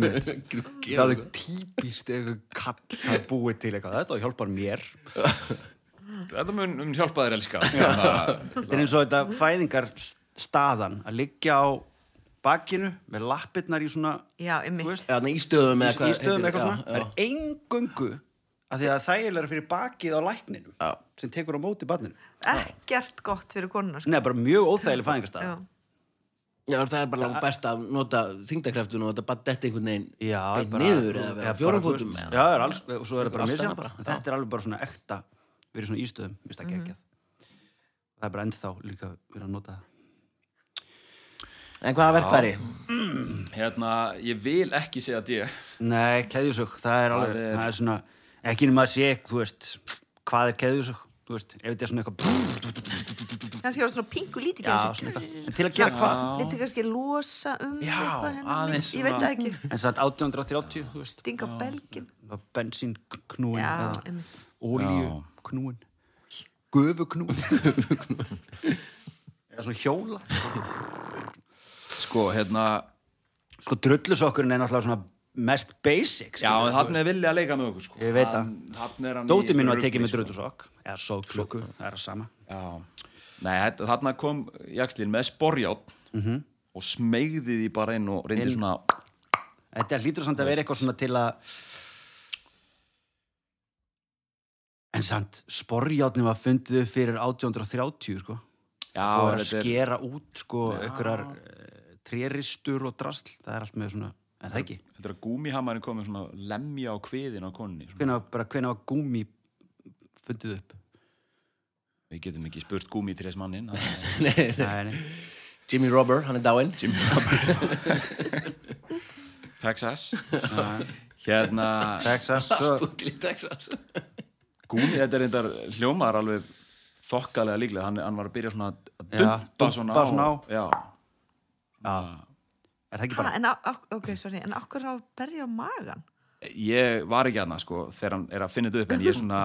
Grúki Það er típist eitthvað kall að búið til eitthvað. Þetta hjálpar mér. Þetta mun, mun hjálpa þér elska. Það- Þetta er eins og þetta fæðingar staðan að liggja á bakinu með lappirnar í svona, Já, veist, þannig í stöðum eða hvað í stöðum heitir- eitthvað svona. já, Það er engungu að því að þægilega fyrir bakið á lækninum Já. sem tekur á móti barninu. Ekkert gott fyrir konuna sko. Nei, bara mjög óþægileg fæðingarstað. Já. Það er bara langt best að nota þingdakræftun og þetta bara detti einhvern veginn bara- niður eða vera eða fjórum bara, þú fótum veist, eða- Já, það er alls, og svo er það bara bara, En þetta er alveg bara svona ekta verið svona ístöðum, mist Mhm. það geggjað Það er bara ennþá líka verið að nota það En hvaða verkfæri? Hérna, ég vil ekki segja D. Nei, keðjusög, það er alveg Það er- það er svona, ekki nema að sé þú veist, hvað er keðjusög þú veist, ef þetta er svona eitthvað Kannski var svona pingu lítið já, svona eitthvað, en til að gera hvað? Lítið kannski losa um Já, eitthvað hérna aðeins Ég veit það ekki. En satt 1830, þú veist. Stinga á belgin bensín knúin Já, eða einmitt. olíu knúin gufu knúin eða svona hjóla Sko, hérna, sko drullusokkurinn er náttúrulega svona mest basic já, en hann er vilja að leika með okkur, sko. Ég veit hann Dóti í mín var rugli, tekið með sko. drullusokk eða sóksokku, það er það sama Já. Nei, þarna kom Jakslín með sporjátt Mhm. og smegði því bara inn og reyndi svona Þetta hlýtur samt að vera eitthvað svona til að En samt, sporjátni var fundið fyrir 1830, sko. Já, og er að þetta er- skera út, sko, einhverjar tréristur og drasl. Það er allt með svona, er það ekki? Þetta er að gúmihamarinn komið svona lemja á kviðin á konni. Hvenær var gúmi fundið upp? Við getum ekki spurt gúmitrés mannin. Nei, nei. Nei, nei. Jimmy Robber, hann er dáinn Jimmy Texas. hérna, Texas, gúmi, þetta er reyndar hljómar alveg þokkalega líklega. Hann, hann var að byrja svona að dumpa svona dumpa svona á. Já. Já, er það ekki Ha, bara? en, á, ok, sorry, en okkur á berja á magan Ég var ekki aðna, sko, þegar hann er að finna þetta upp, en ég er svona,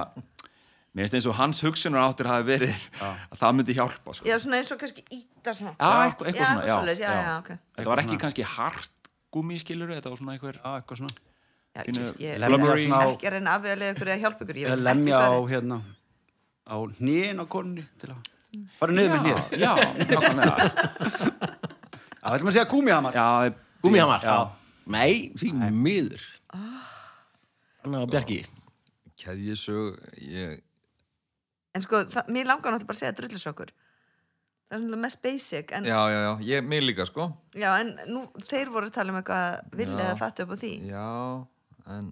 mér finnst eins og hans hugsunar áttur hafi verið að það myndi hjálpa, sko. Já, svona eins og kannski íta svona Já, eitthvað, eitthvað svona, já. svoleiðis, já, já, ok Þetta var ekki kannski hart gúmiskiluru, þetta var svona einhver... Já, eitthvað svona. Já, just, ég lemja er ekki að reyna að afvega ykkur eða hjálpa ykkur ég veit ekki lemja á, hérna, á hnýin á konunni til að fara niður með hnýr. Já, nákvæmlega. Já, ætlum að segja gúmihamar. Já, Gúmihamar Já. Nei, því miður. Anna og Bjarki. Keðjusög, ég, En sko, það, mér langar náttúrulega bara að segja drullusokkur það er svona mest basic en, Já, já, já, ég, mig líka sko. Já, en nú, þeir voru að tala um eitthvað vilja Já. að fattu upp á því. Já, en,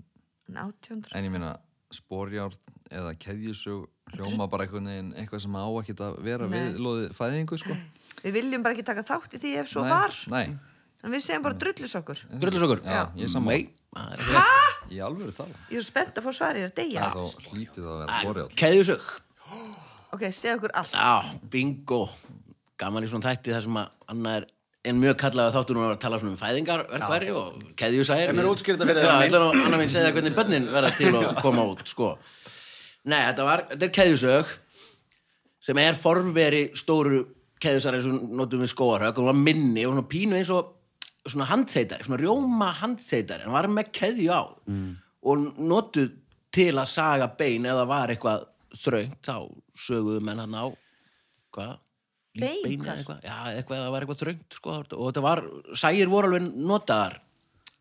en 800 en ég meina sporjárn eða keðjusög hljóma bara einhvern veginn eitthvað sem á ekkert að vera Nei. við loðið fæðingu sko við viljum bara ekki taka þátt í því ef svo Nei, var. Nei, en við segjum bara drullis okkur Drullusokkur? Já, ég er sammála. Nei, það er í alvöru tala ég er svo spennt að fá svar ég er að deyja. Þá hlítið það að vera sporjárn Keðjusög ok, segð okkur allt. Já, bingo. Gaman í svona þætti þar sem að Anna er en mjög kallaði þáttur hún var að tala svona um fæðingarverkværi og keðjusæðir. Ef mér útskýrir þetta fyrir Já, þér, ætla nú Anna mín segja hvernig börnin verða til að koma út sko. Nei, þetta var, þetta er keðjusög sem er formveri stóru keðjusæri sem notum við skóarhög og hún var minni og svona pínu eins og svona handþeitari, svona rjóma handþeitari en var með keðju á. Mm. og notuð til að saga bein eða var eitthvað þröngt þá söguðu menn hann á hvað? Bein, eða eitthvað, já, eitthvað, það var eitthvað þröngt sko, og þetta var, sægir voru alveg notaðar.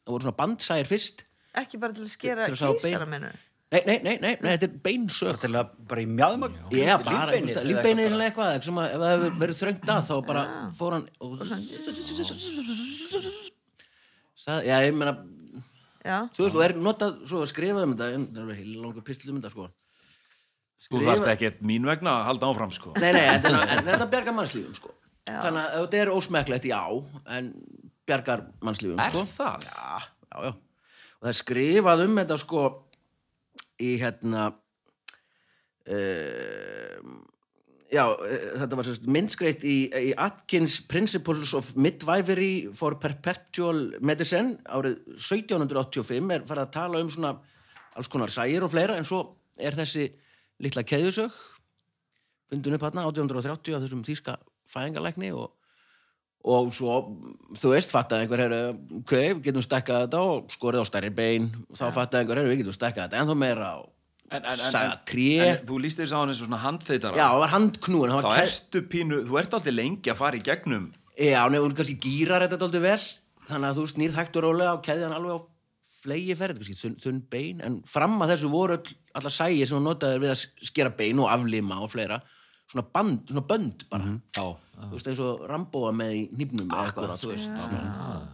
Það voru svona bandsægir fyrst. Ekki bara til að skera keisara mennur nei, nei, nei, nei, nei þetta er beinsög Til að bara í mjaðmögg Já, bara lífbeinið eða eitthvað eða eitthvað, eitthvað sem að, ef það hefur verið þröngt að þá bara fór hann já, ég meina þú veist, og er notað svo að skrifa um þetta það er heil langur pistil um þetta sko. Þú þarft ekkert mín vegna að halda áfram sko. Nei, nei, þetta, er- þetta bjargar mannslífum sko. Þannig að þetta er ósmekklegt, já en bjargar mannslífum Er sko. það? Já, já, já. Og það er skrifað um þetta sko í hérna uh, já, eh, þetta var sérst myndskreitt í, í Atkins Principles of Midwifery for Perpetual Medicine árið 1785 er farið að tala um svona alls konar sægir og fleira en svo er þessi litla keðjusög fundun upp hérna 1830 af þessum þýska fæðingalækni og, og svo, þú veist, fattaði einhver herru, ok, við getum stekkað þetta og skorið á stærri bein. Og þá fattaði einhver herru, við getum stekkað þetta ennþá meira og En, en, en, þú líst þess á hann eins og svona handþeitara já, það var handknúin Þá var ertu pínu, þú ert aldrei lengi að fara í gegnum. Já, nefnum kannski gýrar þetta dálítið vel. Þannig að þú snýrð hægt og rólega og keðjan alveg á flegi ferð, þunn, þunn bein. En fram að þessu voru öll, allar sægir sem þú notaðir við að skera bein og aflima og fleira, svona band svona bönd bara, Já, þú veist eins og Rambóa með í nýpnum eða eitthvað, þú veist.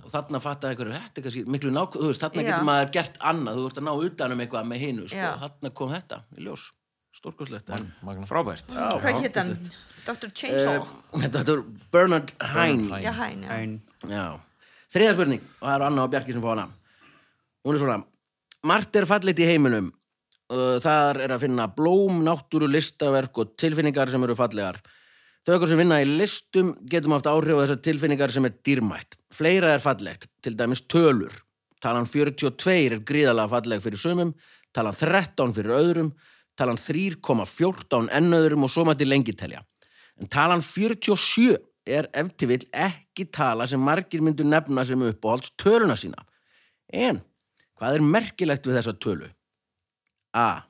Og þarna fattaði einhverju, þetta er kannski miklu nák, þú veist, þarna Já. getur maður gert annað, þú ert að ná utanum eitthvað með hinu, sko, Já. þarna kom þetta í ljós, stórkoslegt Frábært. Hvað hétt hann? Dr. Chainsaw. Þetta þetta er Bernard Hine já, hæn, já. Ein Já, þriða spurning og það eru Anna og Bjarki sem fá hana. Hún er svona margt er fallit í heiminum Uh, þar er að finna blóm, náttúru, listaverk og tilfinningar sem eru fallegar þau okkur sem vinna í listum getum haft áhrif á þessar tilfinningar sem er dýrmætt fleira er fallegt, til dæmis tölur talan 42 er gríðalega falleg fyrir sumum, talan 13 fyrir öðrum, talan 3,14 enn öðrum og svo mætti lengi telja en talan 47 er ef til vill ekki tala sem margir myndu nefna sem uppáhalds töluna sína. En hvað er merkilegt við þessa tölu? A.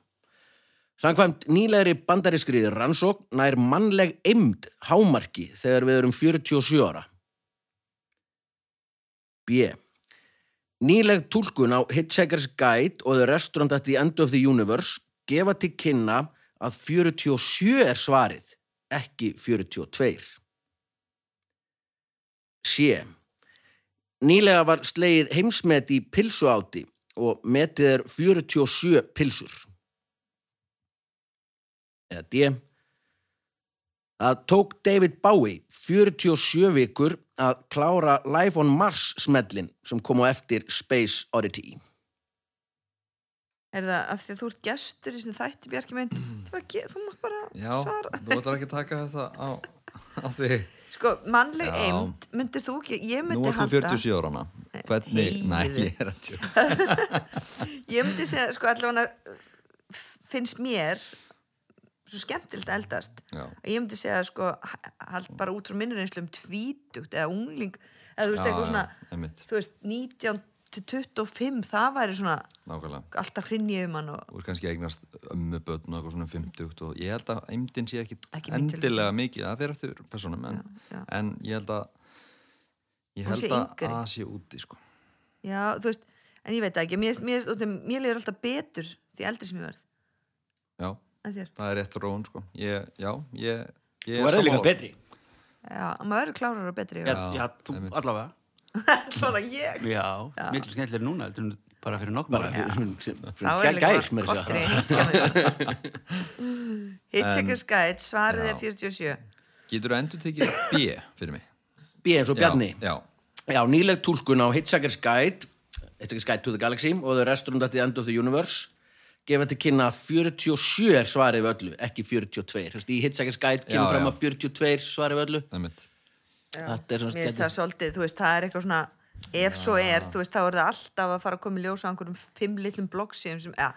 Samkvæmt nýlegri bandarískri rannsókn nær mannleg eimd hámarki þegar við erum 47 ára. B. Nýleg túlkun á Hitchhiker's Guide og The Restaurant at the End of the Universe gefa til kynna að 47 er svarið, ekki 42. C. Nýlega var slegið heimsmet í pilsuáti og metið er 47 pilsur. Eða D. Það tók David Bowie 47 vikur að klára Life on Mars smellin sem kom á eftir Space Oddity. er það af því að þú ert gestur í þætti Bjarki minn þú, mátt bara já, svara þú ætlar ekki að taka þetta á, á því sko, mannleg Já. eimd myndir þú ekki, ég Nú myndi ert þú halda 47 ára hana Hvernig, Heiðu. ég er að tjóka ég myndi segja, sko, allavega finnst mér svo skemmtilegt að eldast Já. ég myndi segja, sko, hald bara út frá minnur einslu um tvítugt eða ungling eða þú veist, eitthvað svona þú veist, 19 til 25 það væri svona nákvæmlega alltaf hrinni um hann og Þú er kannski eignast ömmu börn og eitthvað svona 50 og ég held að eimdin sé ekki, Ekki endilega mikið, það fyrir eftir personum en, já. en ég held að ég held að yngri. að sé úti sko. já, þú veist, en ég veit ekki mér, mér, mér, mér líður alltaf betur því eldri sem ég verð Já, það er rétt róun sko. ég, Já, ég, ég Þú verður líka betri Já, maður verður klárar og betri Já, Já, já, þú allavega. Bara ég. Já, miklu skemmtilega núna, bara fyrir er líka gær með þess í Hitchhiker's Guide, svarið er 47 Getur þú endur tekið B fyrir mig? B eins og Bjarni. Já, Já, nýleg túlkun á Hitchhiker's Guide Hitchhiker's Guide to the Galaxy og The Restaurant at the End of the Universe gefa til kynna að 47 er svarið við öllu, ekki 42 Þess, í Hitchhiker's Guide kemur Já, fram já. að 42 svarið við öllu. Það er mitt svona Mér finnst það svolítið, þú veist, það er eitthvað svona ef svo er, þú veist, þá er það alltaf að fara að koma í ljós á einhverjum fimm litlum bloggsíðum sem, ja,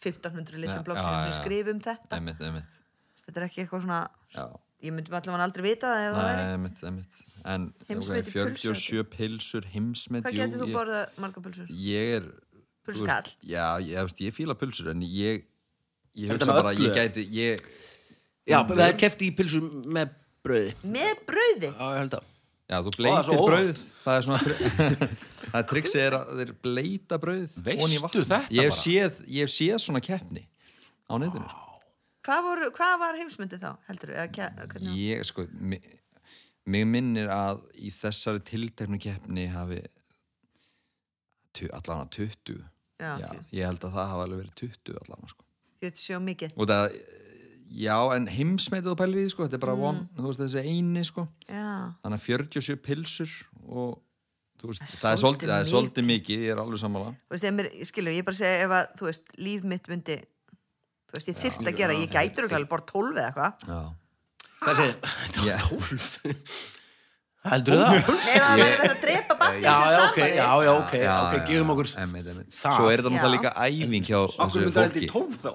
1500 litlum bloggsíðum sem skrifum þetta Það er mitt, það er mitt þetta er ekki eitthvað svona Já. ég myndi allavega aldrei vita það ef það Nei, væri það er En okay, 47 pilsur, heimsmet Hvað getur þú ég- borðað marga pulsur? Ég er veist, Já, ég, ég fíla pulsur en ég Ég með bara, ég gæti ég, Já, það er keft í pilsu með brauði Með brauði? Já, ég held að Já, þú bleitir brauð Það er svona Það er triksi er að þeir bleita brauð Veistu ofan í vatn. þetta Ég hef bara? séð, ég hef séð svona keppni á netinu sko. Hvað, voru, hvað var heimsmyndið þá, heldur þú? Hvernig? Ég, sko, mig, mig minnir að í þessari tilteknu keppni hafi tu, allan að 20 Já, Já, ég held að það hafi alveg verið 20 allan sko. 47 mikið og það, já, en heimsmetið og pælir í því, sko, þetta er bara von, þú veist, þessi eini, sko, Já, þannig að 47 pilsur og þú veist, Það er það er svolítið það er svolítið mikið, ég er alveg sammála. Þú veist, ef mér, skilur, ég bara segja ef að, þú veist, líf mitt myndi þú veist, ég þyrft að gera, ég gætur ekki alveg bara 12 eða eitthvað. Já, Hvað segir? Já. 12 Heldur það? Nei, það væri verið að drepa bakið Já, já, ok, já, já, ok, Já, ok, gefum okkur það. Svo er þetta náttúrulega líka æfing hjá Akkur þessu myndir þetta í fólki. 12 þá?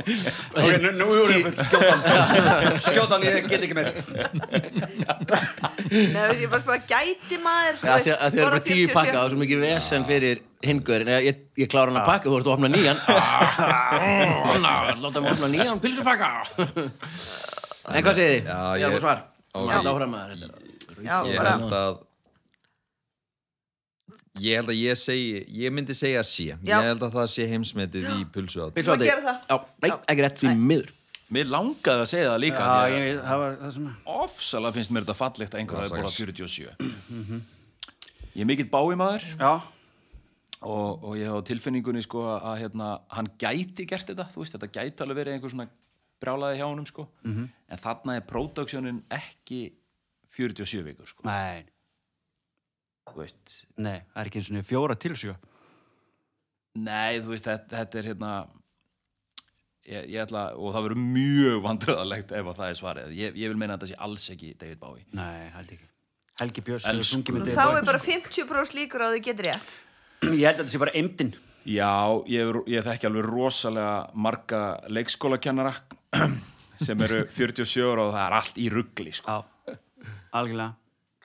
Ok, nú, nú erum við full skjótan. Skjótan, ég get ekki meir. Nei, þú veist, ég bara spara, gæti maður Já, veist, að þið erum bara með tíu 47? pakka og svo mikið vesen fyrir hingurinn ég, ég, ég klára hann að pakka, þú ert að opna nýjan Ná, láta mig opna nýjan pilsupakka En hvað segir þið? Já, Ég er ég- að svar. Já, er- Ég bara, held að Ég held að ég segi Ég myndi segja sé. Já. Ég held að það sé heimsmetið í pulsu gera það? Já, nei, ekki rétt því miður. Mér langaði að segja það líka Já, ég, það var það sem... ofsalega finnst mér þetta fallegt að einhver Já, hafi borðað sagast. 47 Ég er mikill bái maður Já, og, og ég hef á tilfinningunni sko að, að hérna, hann gæti gert þetta. Þú veist, þetta gæti alveg verið einhver svona brjálaði hjá honum sko. En þarna er pródaksjónin ekki 47 vikur sko. Nei, þú veist, nei, það er ekki eins og fjóra til sjö. nei þú veist þetta, þetta er hérna ég, ég ætla, og það verður mjög vandröðalegt ef að það er svarið ég, ég vil meina að þetta sé alls ekki David Bowie Nei, held ekki. Helgi Björns þá er bara 50% líkur á að þið getur rétt. Ég held að þetta sé bara eimdin. Já, ég, ég þekki alveg rosalega marga leikskólakennara sem eru 47 ára og það er allt í ruggli sko. Já, algjörlega.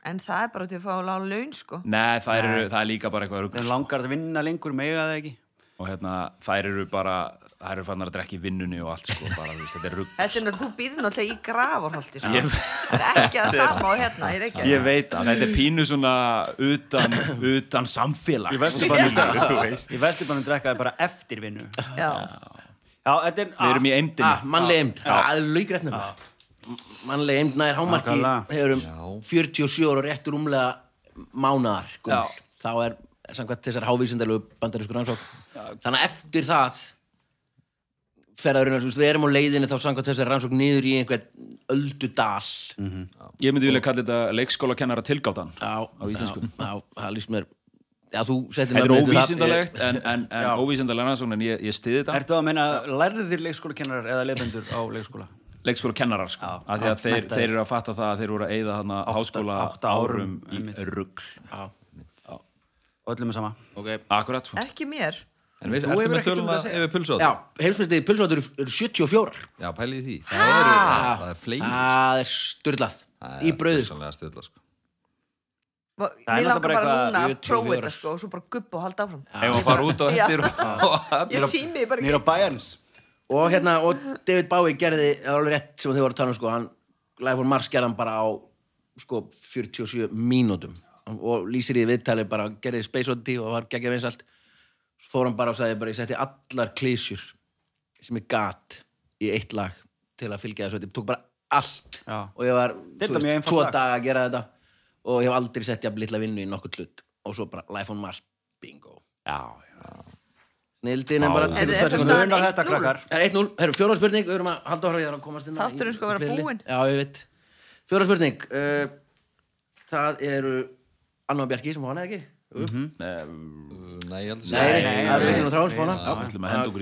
En það er bara til að fá lág laun sko. Nei, það, eru, það er líka bara eitthvað rugg Þeir langar að vinna lengur, mega það ekki. og hérna, þær eru bara þær eru fannar að drekka í vinnunni og allt sko, bara, þú veist, þetta er rugg Þetta er náttúrulega, þú býður náttúrulega í gravorholti sko. Ég- Það er ekki að sama og hérna Ég er ekki Ég veit að þetta er pínu svona utan, utan samfélag. Í Vesturbænum drekkaði bara eftir vinnu. Já, Já, þetta er... Við erum í eimdini ah, Mannleg eimd, það er laugrætt nefnilega Mannleg eimd nær hámarki hefur um 47 ára réttur umlega Já. gömul. þá er samkvæmt þessar hávísindalegu bandarísku rannsók þannig að eftir það ferðarinn, við erum á leiðinni þá samkvæmt þessar rannsók niður í einhvern öldudal Ég myndi vilja kalla þetta leikskólakennara tilgáttan á, á íslensku. Já, það líst mér já, þú settir Þetta er óvísindalegt en, en, en óvísindalega rannsókn en ég, ég stiði þetta. Ertu að meina lærðir leikskólakennarar eða leiðbendur á leikskóla? Leikskólakennarar sko, Já, af því að já, þeir, þeir eru að fatta það að þeir voru að eyða þarna háskóla átta árum, árum í einmitt. rugg Og öllum er sama. Ok. Akkurat, sko. ekki mér En við Þú ertu hefur með ekkert um töluna það að segja. yfir pulsu já, heimsmyndið pulsváttur eru 74 Já, pælið í því Það eru, það er fleiri það er styrlað í brauðu sko. Sannlega styrla, sko Mér langar bara núna að 74. prófa þetta sko og svo bara gubb og halda áfram Ef að fara út á eftir og Ég tími bara Nýra ekki á bæjarns. Og hérna, og David Bowie gerði er alveg rétt sem þið voru að tala um sko hann, Life on Mars gerði hann bara á sko 47 mínútum. Og lýsir í viðtali bara gerði Space Oddity og var geggja vinsalt svo fór hann bara og sagði bara ég setti allar klísjur sem ég gat í eitt lag til að fylgja þessu, ég tók bara allt. Já. og ég var Þetta þú mjög veist, einfalt tvo daga að gera þetta. Og ég hef aldrei sett jafn litla vinnu í nokkuð hlut. Og svo bara Life on Mars, bingo. Já, já. Snildin er bara. Er- er það sekúndur. staðan Muna þetta 1-0? krakkar Það er 1-0, það eru fjóra spurning, við erum að halda ára við erum að komast inn Þátturinn sko að vera búinn. Já, ég veit Fjóra spurning uh, Það eru Anna Bjarki sem fá hana ekki uh -huh. Nei, Nei, ég held að Nei, segja það eru Vignir og Þráins að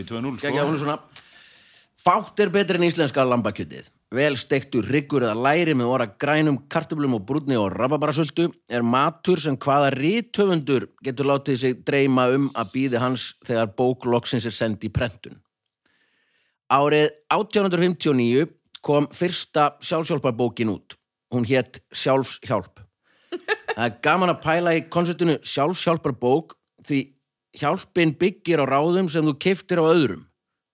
í 2-0 sko. Er svona Fátt er betri en íslenska lambakjötið. Vel steiktur riggur eða læri með orða grænum kartöflum og brúnni og rababarasöldu er matur sem hvaða rítöfundur getur látið sig dreyma um að býði hans þegar bók loksins er send í prentun. Árið 1859 kom fyrsta sjálfsjálparbókin út. Hún hétt Sjálfshjálp. Það er gaman að pæla í konceptinu sjálfshjálparbók því hjálpin byggir á ráðum sem þú kiftir á öðrum.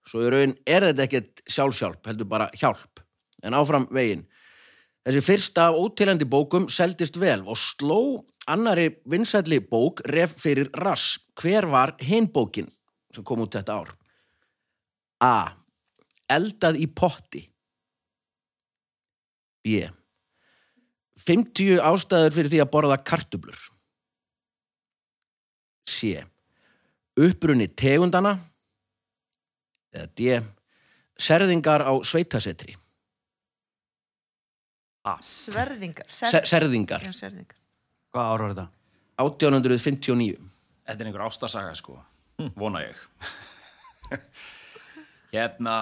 Svo í raun er þetta ekkert sjálfshjálp, heldur bara hjálp. En áfram veginn. Þessi fyrsta ótilandi bókum seldist vel og sló annari vinsælli bók ref fyrir rass. Hver var hinn bókin sem kom út þetta ár? A. Eldað í potti. B. 50 ástæður fyrir því að borða kartublur. C. Upprunni tegundana. D. Serðingar á sveitasetri. Sverðingar Se serðingar. Já, serðingar Hvað ára var þetta? 1859. Þetta er einhver ástarsaga sko Vona ég Hérna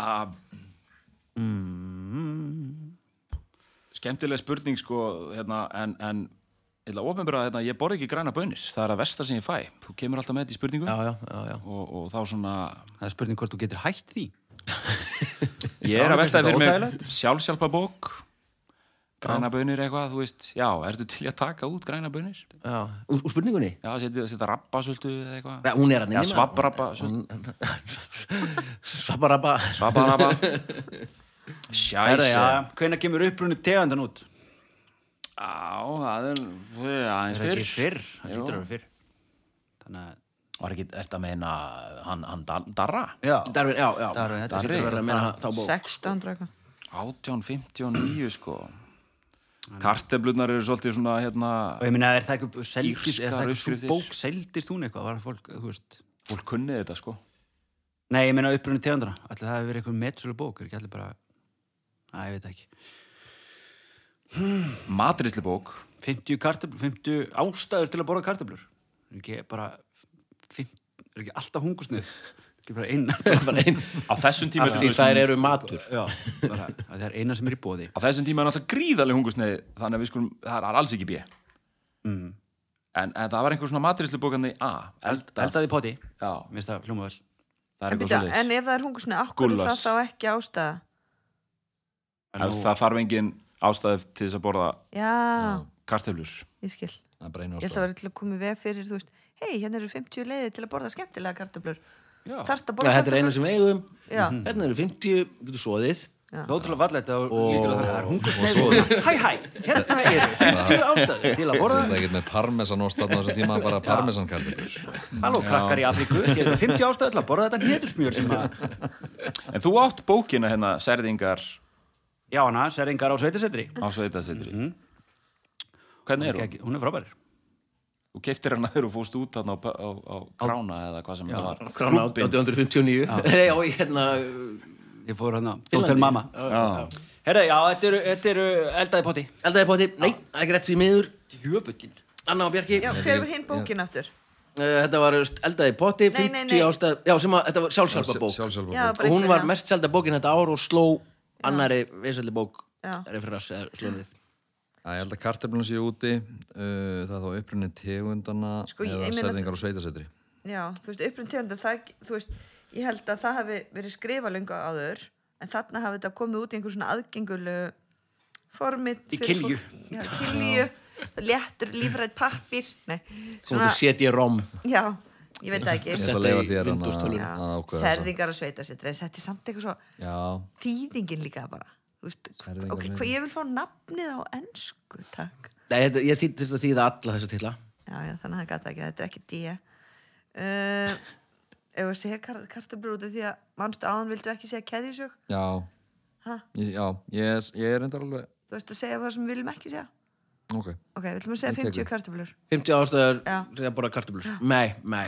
Skemmtileg spurning sko hérna, en, en að opinbera hérna, ég borði ekki græna bönir það er að vestar sem ég fæ þú kemur alltaf með þetta í spurningu Já, já, já, já. og, og þá svona Það er spurning hvort þú getur hætt því. ég er að velta finnst fyrir mig sjálfsjálpa bók græna bönir eitthvað, þú veist já, ertu til að taka út græna bönir já. Úr, úr spurningunni? já, setja, setja rabbasöldu eða eitthvað Ja, hún er að já, svabrabba Svabarabba. svabarabba Herra, sjæse já, hvenær kemur upprunni tegandan út? Já, það er aðeins Er fyrr. ekki fyrr? Það Jú. hlýtur að vera fyrr. Þannig að, Var ekki, ert að meina hann, hann Darra? já, Darvin, já, já. Darwin, þetta Það að verður að meina þá bók. 16 eitthvað 1859 sko. Karteflunar eru svolítið svona hérna, og ég minna, er það ekki, seldist, er það ekki svo bók, seldist hún eitthvað, var fólk, þú veist. fólk kunnið þetta sko. Nei, ég minna upprunni tegandana, allir það hefur verið eitthvað metsölu bók, er ekki allir bara, næ, ég veit það ekki. Matrisli bók. 50 kartöflur, 50 ástæður til að borða kartöflur. Er ekki bara, 50, er ekki alltaf hungusnið, bara eina. Á þessum tíma, því þær eru matur. Já, bara, það er eina sem er í bóði. á þessum tíma er náttúrulega gríðarlega hungursneið þannig að við skulum, það er alls ekki B. Mm. En, en það var einhver svona matrisli bókandi A. Eldað. Eldaði í poti, finnst það hljóma vel. það er en, en ef það er hungursnið, akkur er það þá ekki ástæða Ef það þarf engin ástæði til þess að borða Já, karteflur. ég skil Ég ætla að vera til að koma í veg fyrir, þú veist hei, hérna eru 50 leiðir til að borða skemmtilega kartöflur Þetta er einu sem eigum. Já, Hérna eru 50, getur svoðið. það og lítur að það er hungusnið og hæ hæ, hérna eru 50 ástæður til að Það borða er ekkert með parmesan ost þarna á þessu tíma, bara parmesan kartöflur. Halló, krakkar í Afríku, hér eru 50 ástæður til að borða þetta að En þú átt bókina hérna, særðingar Já, hana, serðingar á sveitasetri. Á sveitasetri. Hvernig er hún? Hún er frábær Þú keiftir hana þegar þú fóst út þarna á, á, á krána eða hvað sem það var. Krána 1859. Nei, já, ég hérna... Ég fór hana, Mama Já. Herra, já, þetta eru, þetta eru eldaði potti Eldaði poti. Nei, það er ekki rétt því miður. Jöfullin Anna og Bjarki. já hver er hinn bókin aftur? Uh, þetta var eldaði poti, Nei, 50 nei, nei. ástæð. Já, sem að, þetta var sjálfsjálfa bók. Sjálfsjálfa Já, bók. bara Og hún var já. mest selda bókin þetta ár og sló annari vinsælli bók. Já. Slónrið. Já, Ég held að kartöflun séu úti, uh, það er þá upprunni tegundana Sko, ég- eða serðingar og sveitasetri. Já, þú veist, upprinn tegundar, það, þú veist, ég held að það hafi verið skrifa lunga áður, en þarna hafi þetta komið út í einhver svona aðgengulu formið. Í kilju. fólk. Já, kilju, léttur, lífrætt pappir, nei, Svona svona, CD-ROM. já, ég veit það ekki. Ég ætla að leifa þér að ákveða þessa. Serðingar og sveitasetri, þetta er samt eitthvað svo Já, þýðingin líka bara. Þú veist, Serðingar ok, og hvað ég vil fá nafnið á ennsku, takk. Nei, þetta, ég þýtti að þýða alla þessa titla. Já, já, þannig að það gata ekki, þetta er ekki dýja. Uh, ef við segja kar kartöflur út af því að mannstu áðan vildu ekki segja keðjusög? já, Ha? ég, já, ég, er- ég er reyndar alveg þú veist að segja hvað sem við viljum ekki segja Ok. ok, við ætlum að segja Ég tek 50 við. kartöflur 50 ástæður Já. til að borða kartöflur nei, nei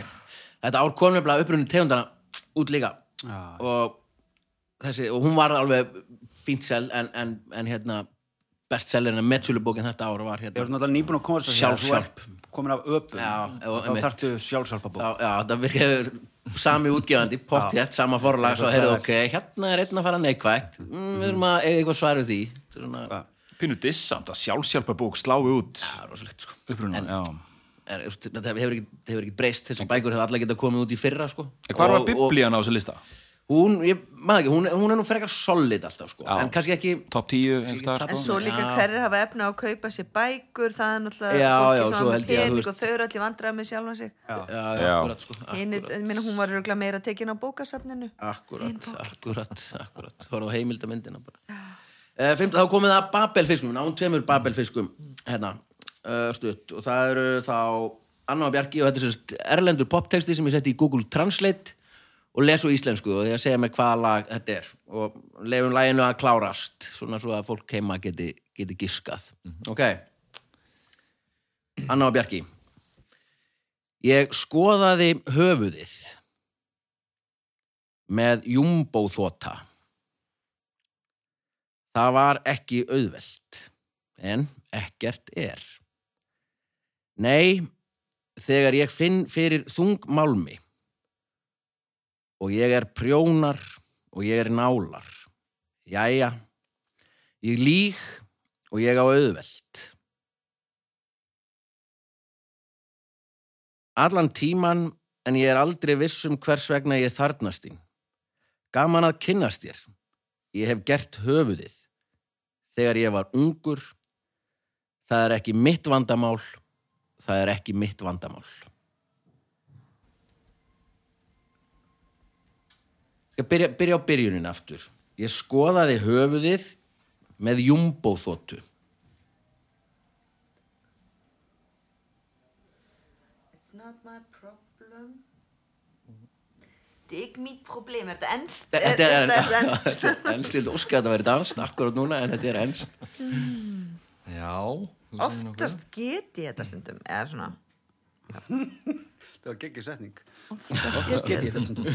þetta ár kom nefnilega upprunni tegundana út líka Já. og þessi, og hún var alveg fínt sel en, en, en hérna bestsellerina metsölubókin þetta ár var Ég hérna er náttúrulega nýbúin að komast að að ert komin af öpum. Já, og og þá einmitt. þarftu sjálfsálpabók já, já, það virkið sami útgefandi, pottétt, sama forlag svo heyrðu, ok, hérna er einn að fara neikvætt. Mm, við erum að eiga eitthvað svar við því. Svona, Pínu dissant að sjálfsjálpa bók slái út það er rosalegt sko. uppruna Já. er, þetta hefur ekki breyst þessar bækur hefur allar getað komið út í fyrra sko. Hvað var Og- og biblían á þessu lista? Hún, ég maður ekki, hún, hún er nú frekar solid alltaf sko, Já. en kannski ekki Top 10 einhvers staðar? það- en svo líka Já. hverjir hafa efna á að kaupa sér bækur það er náttúrulega Já, fólki já, sem svo hafa held ég að, þú pening veist- og þau eru allir vandrað með sjálfa sig. Já, já, Já. akkurat sko Hinn, ég meina, hún var örgulega meira tekin á bókasafninu. Akkurat, akkurat, akkurat. Hóra á heimildamyndina bara. Uh, Fimt, Þá komið það Babelfiskum Nán tveimur Babelfiskum Hérna, uh, stutt. Og það eru þá Anna og Bjarki og þetta er sérst erlendur poptexti sem ég setti í Google Translate og lesu íslensku og því að segja mér hvaða lag þetta er. Og lefum laginu að klárast svona svo að fólk heima geti, geti giskað. Ok. Anna og Bjarki. Ég skoðaði höfuðið með jumbo-þóta. Það var ekki auðvelt, en ekkert er. Nei, þegar ég finn fyrir þungmálmi og ég er prjónar og ég er nálar, jæja, ég líg og ég á auðvelt. Allan tíman en ég er aldrei viss um hvers vegna ég þarnast þín. Gaman að kynnast þér. Ég hef gert höfuðið. Þegar ég var ungur, það er ekki mitt vandamál, það er ekki mitt vandamál. Skal byrja, byrja á byrjunin aftur. Ég skoðaði höfuðið með jumbo-þóttu. It's not my problem Det er ikke mit problem Er þetta ennst? Þetta er, þetta enskt? þetta er ennst, ég óska að þetta væri danst akkurat núna, en þetta er ennst. Já. Oftast get ég þetta stundum eða svona Það var geggjur setning. Ég ég þetta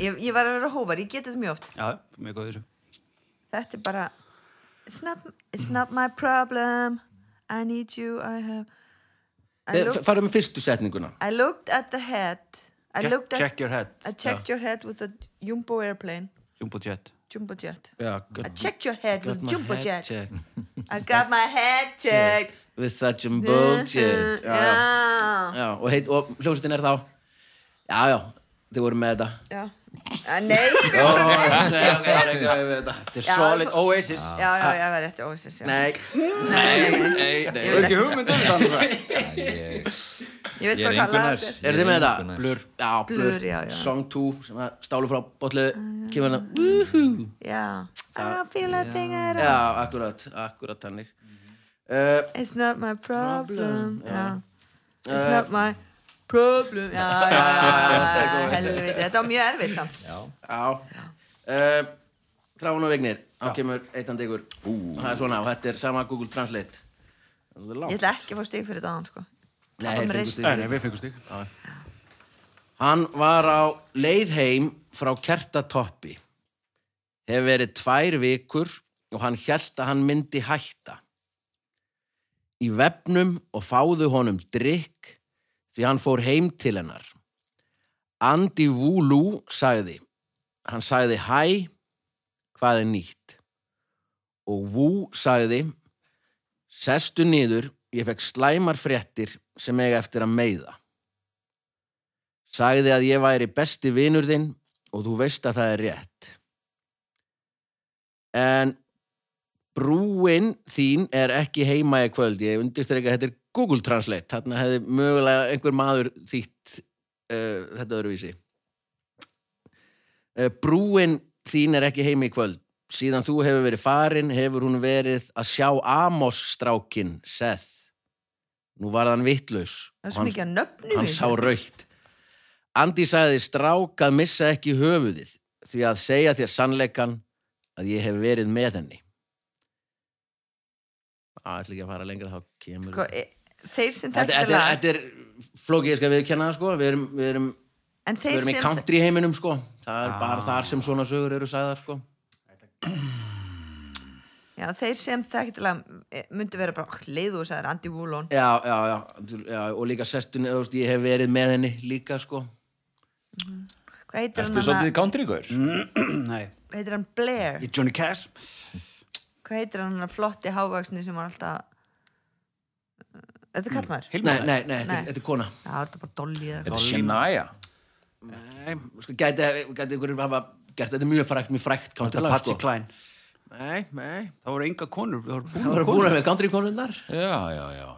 ég, ég var að vera hóvar, ég get þetta mjög oft. Já, mjög góð þessu. Þetta er bara It's not, it's not my problem. I need you, I have I, Eh, look, Farum með fyrstu setninguna. I looked at the head I Check, looked at check your head I checked your head with a jumbo airplane. Jumbo jet. Jumbo jet. Já, I checked your head with jumbo head jet. checked. I got my head checked With such a bullshit. Já, já. Já, og, heit, og hljómsveitin er þá Já, já, þið voru með þetta. Já. Ah, Nei, Ó, Nei, ok, ok, ok, ég veit þetta Þetta er Já, solid Oasis. já, já, já, það er rétt já. Nei, nei, nei, nei Ég Það er ekki hugmynd um það Ég, Ég veit ég er bara hvað engu lag nær. þetta er. Er þið með þetta? Blur. Já, Blur, já, já. Song 2 sem að stálu frá botlu kemur hérna Woohoo. Já, I don't feel a thing at all Já, akkurat, akkurat þannig uh, It's not my problem. Problem, já. Já It's not my problem. Já, já, já, helviti Þetta var mjög erfitt samt. Já. Já. Uh, Þráin og Vignir Þá kemur eittan digur Það er svona, og þetta er sama Google Translate. Er Ég ætla ekki að fá stig fyrir þetta án sko. Nei, við fengum stig. Hann var á leið heim frá kertatoppi. Hefur verið tvær vikur og hann hjælt að hann myndi hætta. Í vefnum og fáðu honum drikk því hann fór heim til hennar. Andy Wulu sagði. Hann sagði hæ, hvað er nýtt? Og Wu sagði, sestu niður, ég fekk slæmar fréttir sem eiga eftir að meiða. Sagði að ég væri besti vinur þinn og þú veist að það er rétt. En brúin þín er ekki heima í kvöld. Ég undirstreika þetta er Google Translate. Þarna hefði mögulega einhver maður þýtt uh, þetta öðruvísi. Uh, brúin þín er ekki heima í kvöld. Síðan þú hefur verið farin hefur hún verið að sjá Amos strákin Seth. Nú var hann vittlaus. Nöfnum Hann sá raukt. Andi sagði strák að missa ekki höfuðið því að segja þér sannleikan að ég hef verið með henni. Að ætla ekki að fara lengra þá kemur Sko, e- þeir sem þekkja þetta, er, lag þetta er flókið, ég skal viðkenna sko. Við erum, við erum, en við erum í sem country heiminum sko. Það er bara þar sem svona sögur eru sagðar sko. Já, þeir sem þekkja lag e, myndi vera bara "Ah, leiðu og sagðir Andy Woolon já, já, já, já og líka sestun, þú veist, ég hef verið með henni líka sko. Hvað heitir hann, svolítið hana, countrygur? Nei, heitir hann? Blair. Johnny Cash hvað heitir hann hana flotti hávaksni sem var alltaf þetta er kallmaður nei, nei, nei, þetta, Nei. er- þetta er kona. Já, þetta er bara Dolly eða Þetta eitthvað er Shania? Nei, sko, gæti, gæti ykkur hafa gert þetta er mjög frækt, mjög frækt Þetta er lag Patsy sko. Klein nei, nei, Það voru enga konur Það voru það búin voru búin að við country konundar Já, já, já.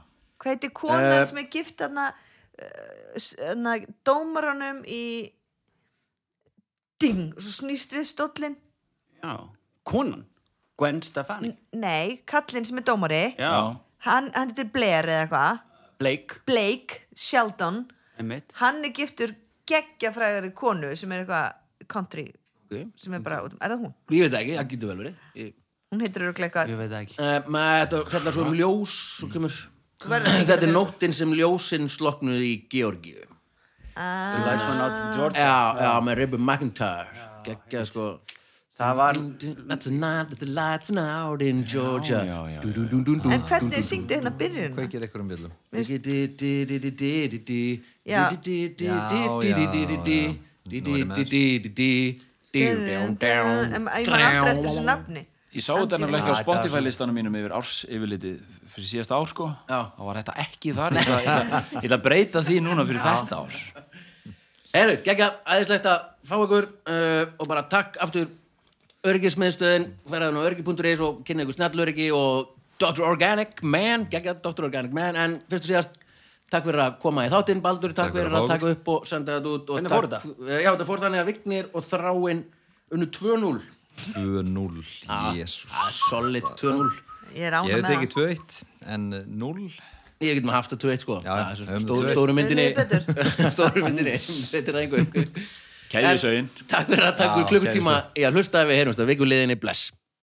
Hvað heitir konan Eh. sem er gift uh, s- hana dómaranum í ding, og svo snýst við stóllin Já, konan Gwen Stefani. Nei, kallinn sem er dómari. Já, hann, hann heitir Blair eða eitthvað. Blake. Blake Sheldon. Emmett hann er giftur geggjafræðari konu sem er eitthvað country. Okay. sem er bara, er það hún? ég veit það ekki, það getur vel verið. Ég, hún heitir örugglega eitthvað Ég veit það ekki. Uh, maður, þetta fjallar svo um ljós svo kemur, verður þetta er nóttin sem ljósin sloknuð í Georgíu. Ah, Lights Went Out in Georgia. Já, já, með Ribby McIntyre. Geggja sko Það var That's a night that the lights went out in Georgia. En hvernig syngdu hérna byrjun? Kveikir ykkur um bjöllum Já. Ég man aldrei eftir þessu nafni Ég sá þetta nefnilega ekki á. Spotify listanum mínum yfir árs yfirlitið fyrir síðasta ár sko þá var þetta ekki þar ég ætla, að breyta því núna fyrir þetta ár Heru, geggja, aðeinslegt að fá ykkur uh, og bara takk aftur örgismiðstöðin, ferðan á örgi.is og kynna ykkur snjallörgi og Dr. Organic Man, geggja Dr. Organic Man. En fyrst og síðast takk fyrir að koma í þáttinn Baldur, takk, Takk fyrir að að taka upp og senda þetta út og Hvernig fór þetta? Já, þetta fór þannig að Vignir og Þráin unnu 2-0 2-0, jésús Ah, Solid 2-0 ég er ána Ég hef með tekið 2-1 en 0 Ég getum haft það 2-1 sko. Já, Það er svo höfum stór, 2-1. Stóru myndinni. Stóru myndinni. Veitir það einhver Keðjusauðin Takk fyrir að ykkur klukkutíma. í að hlusta við heyrumst á vikuliðinni Bless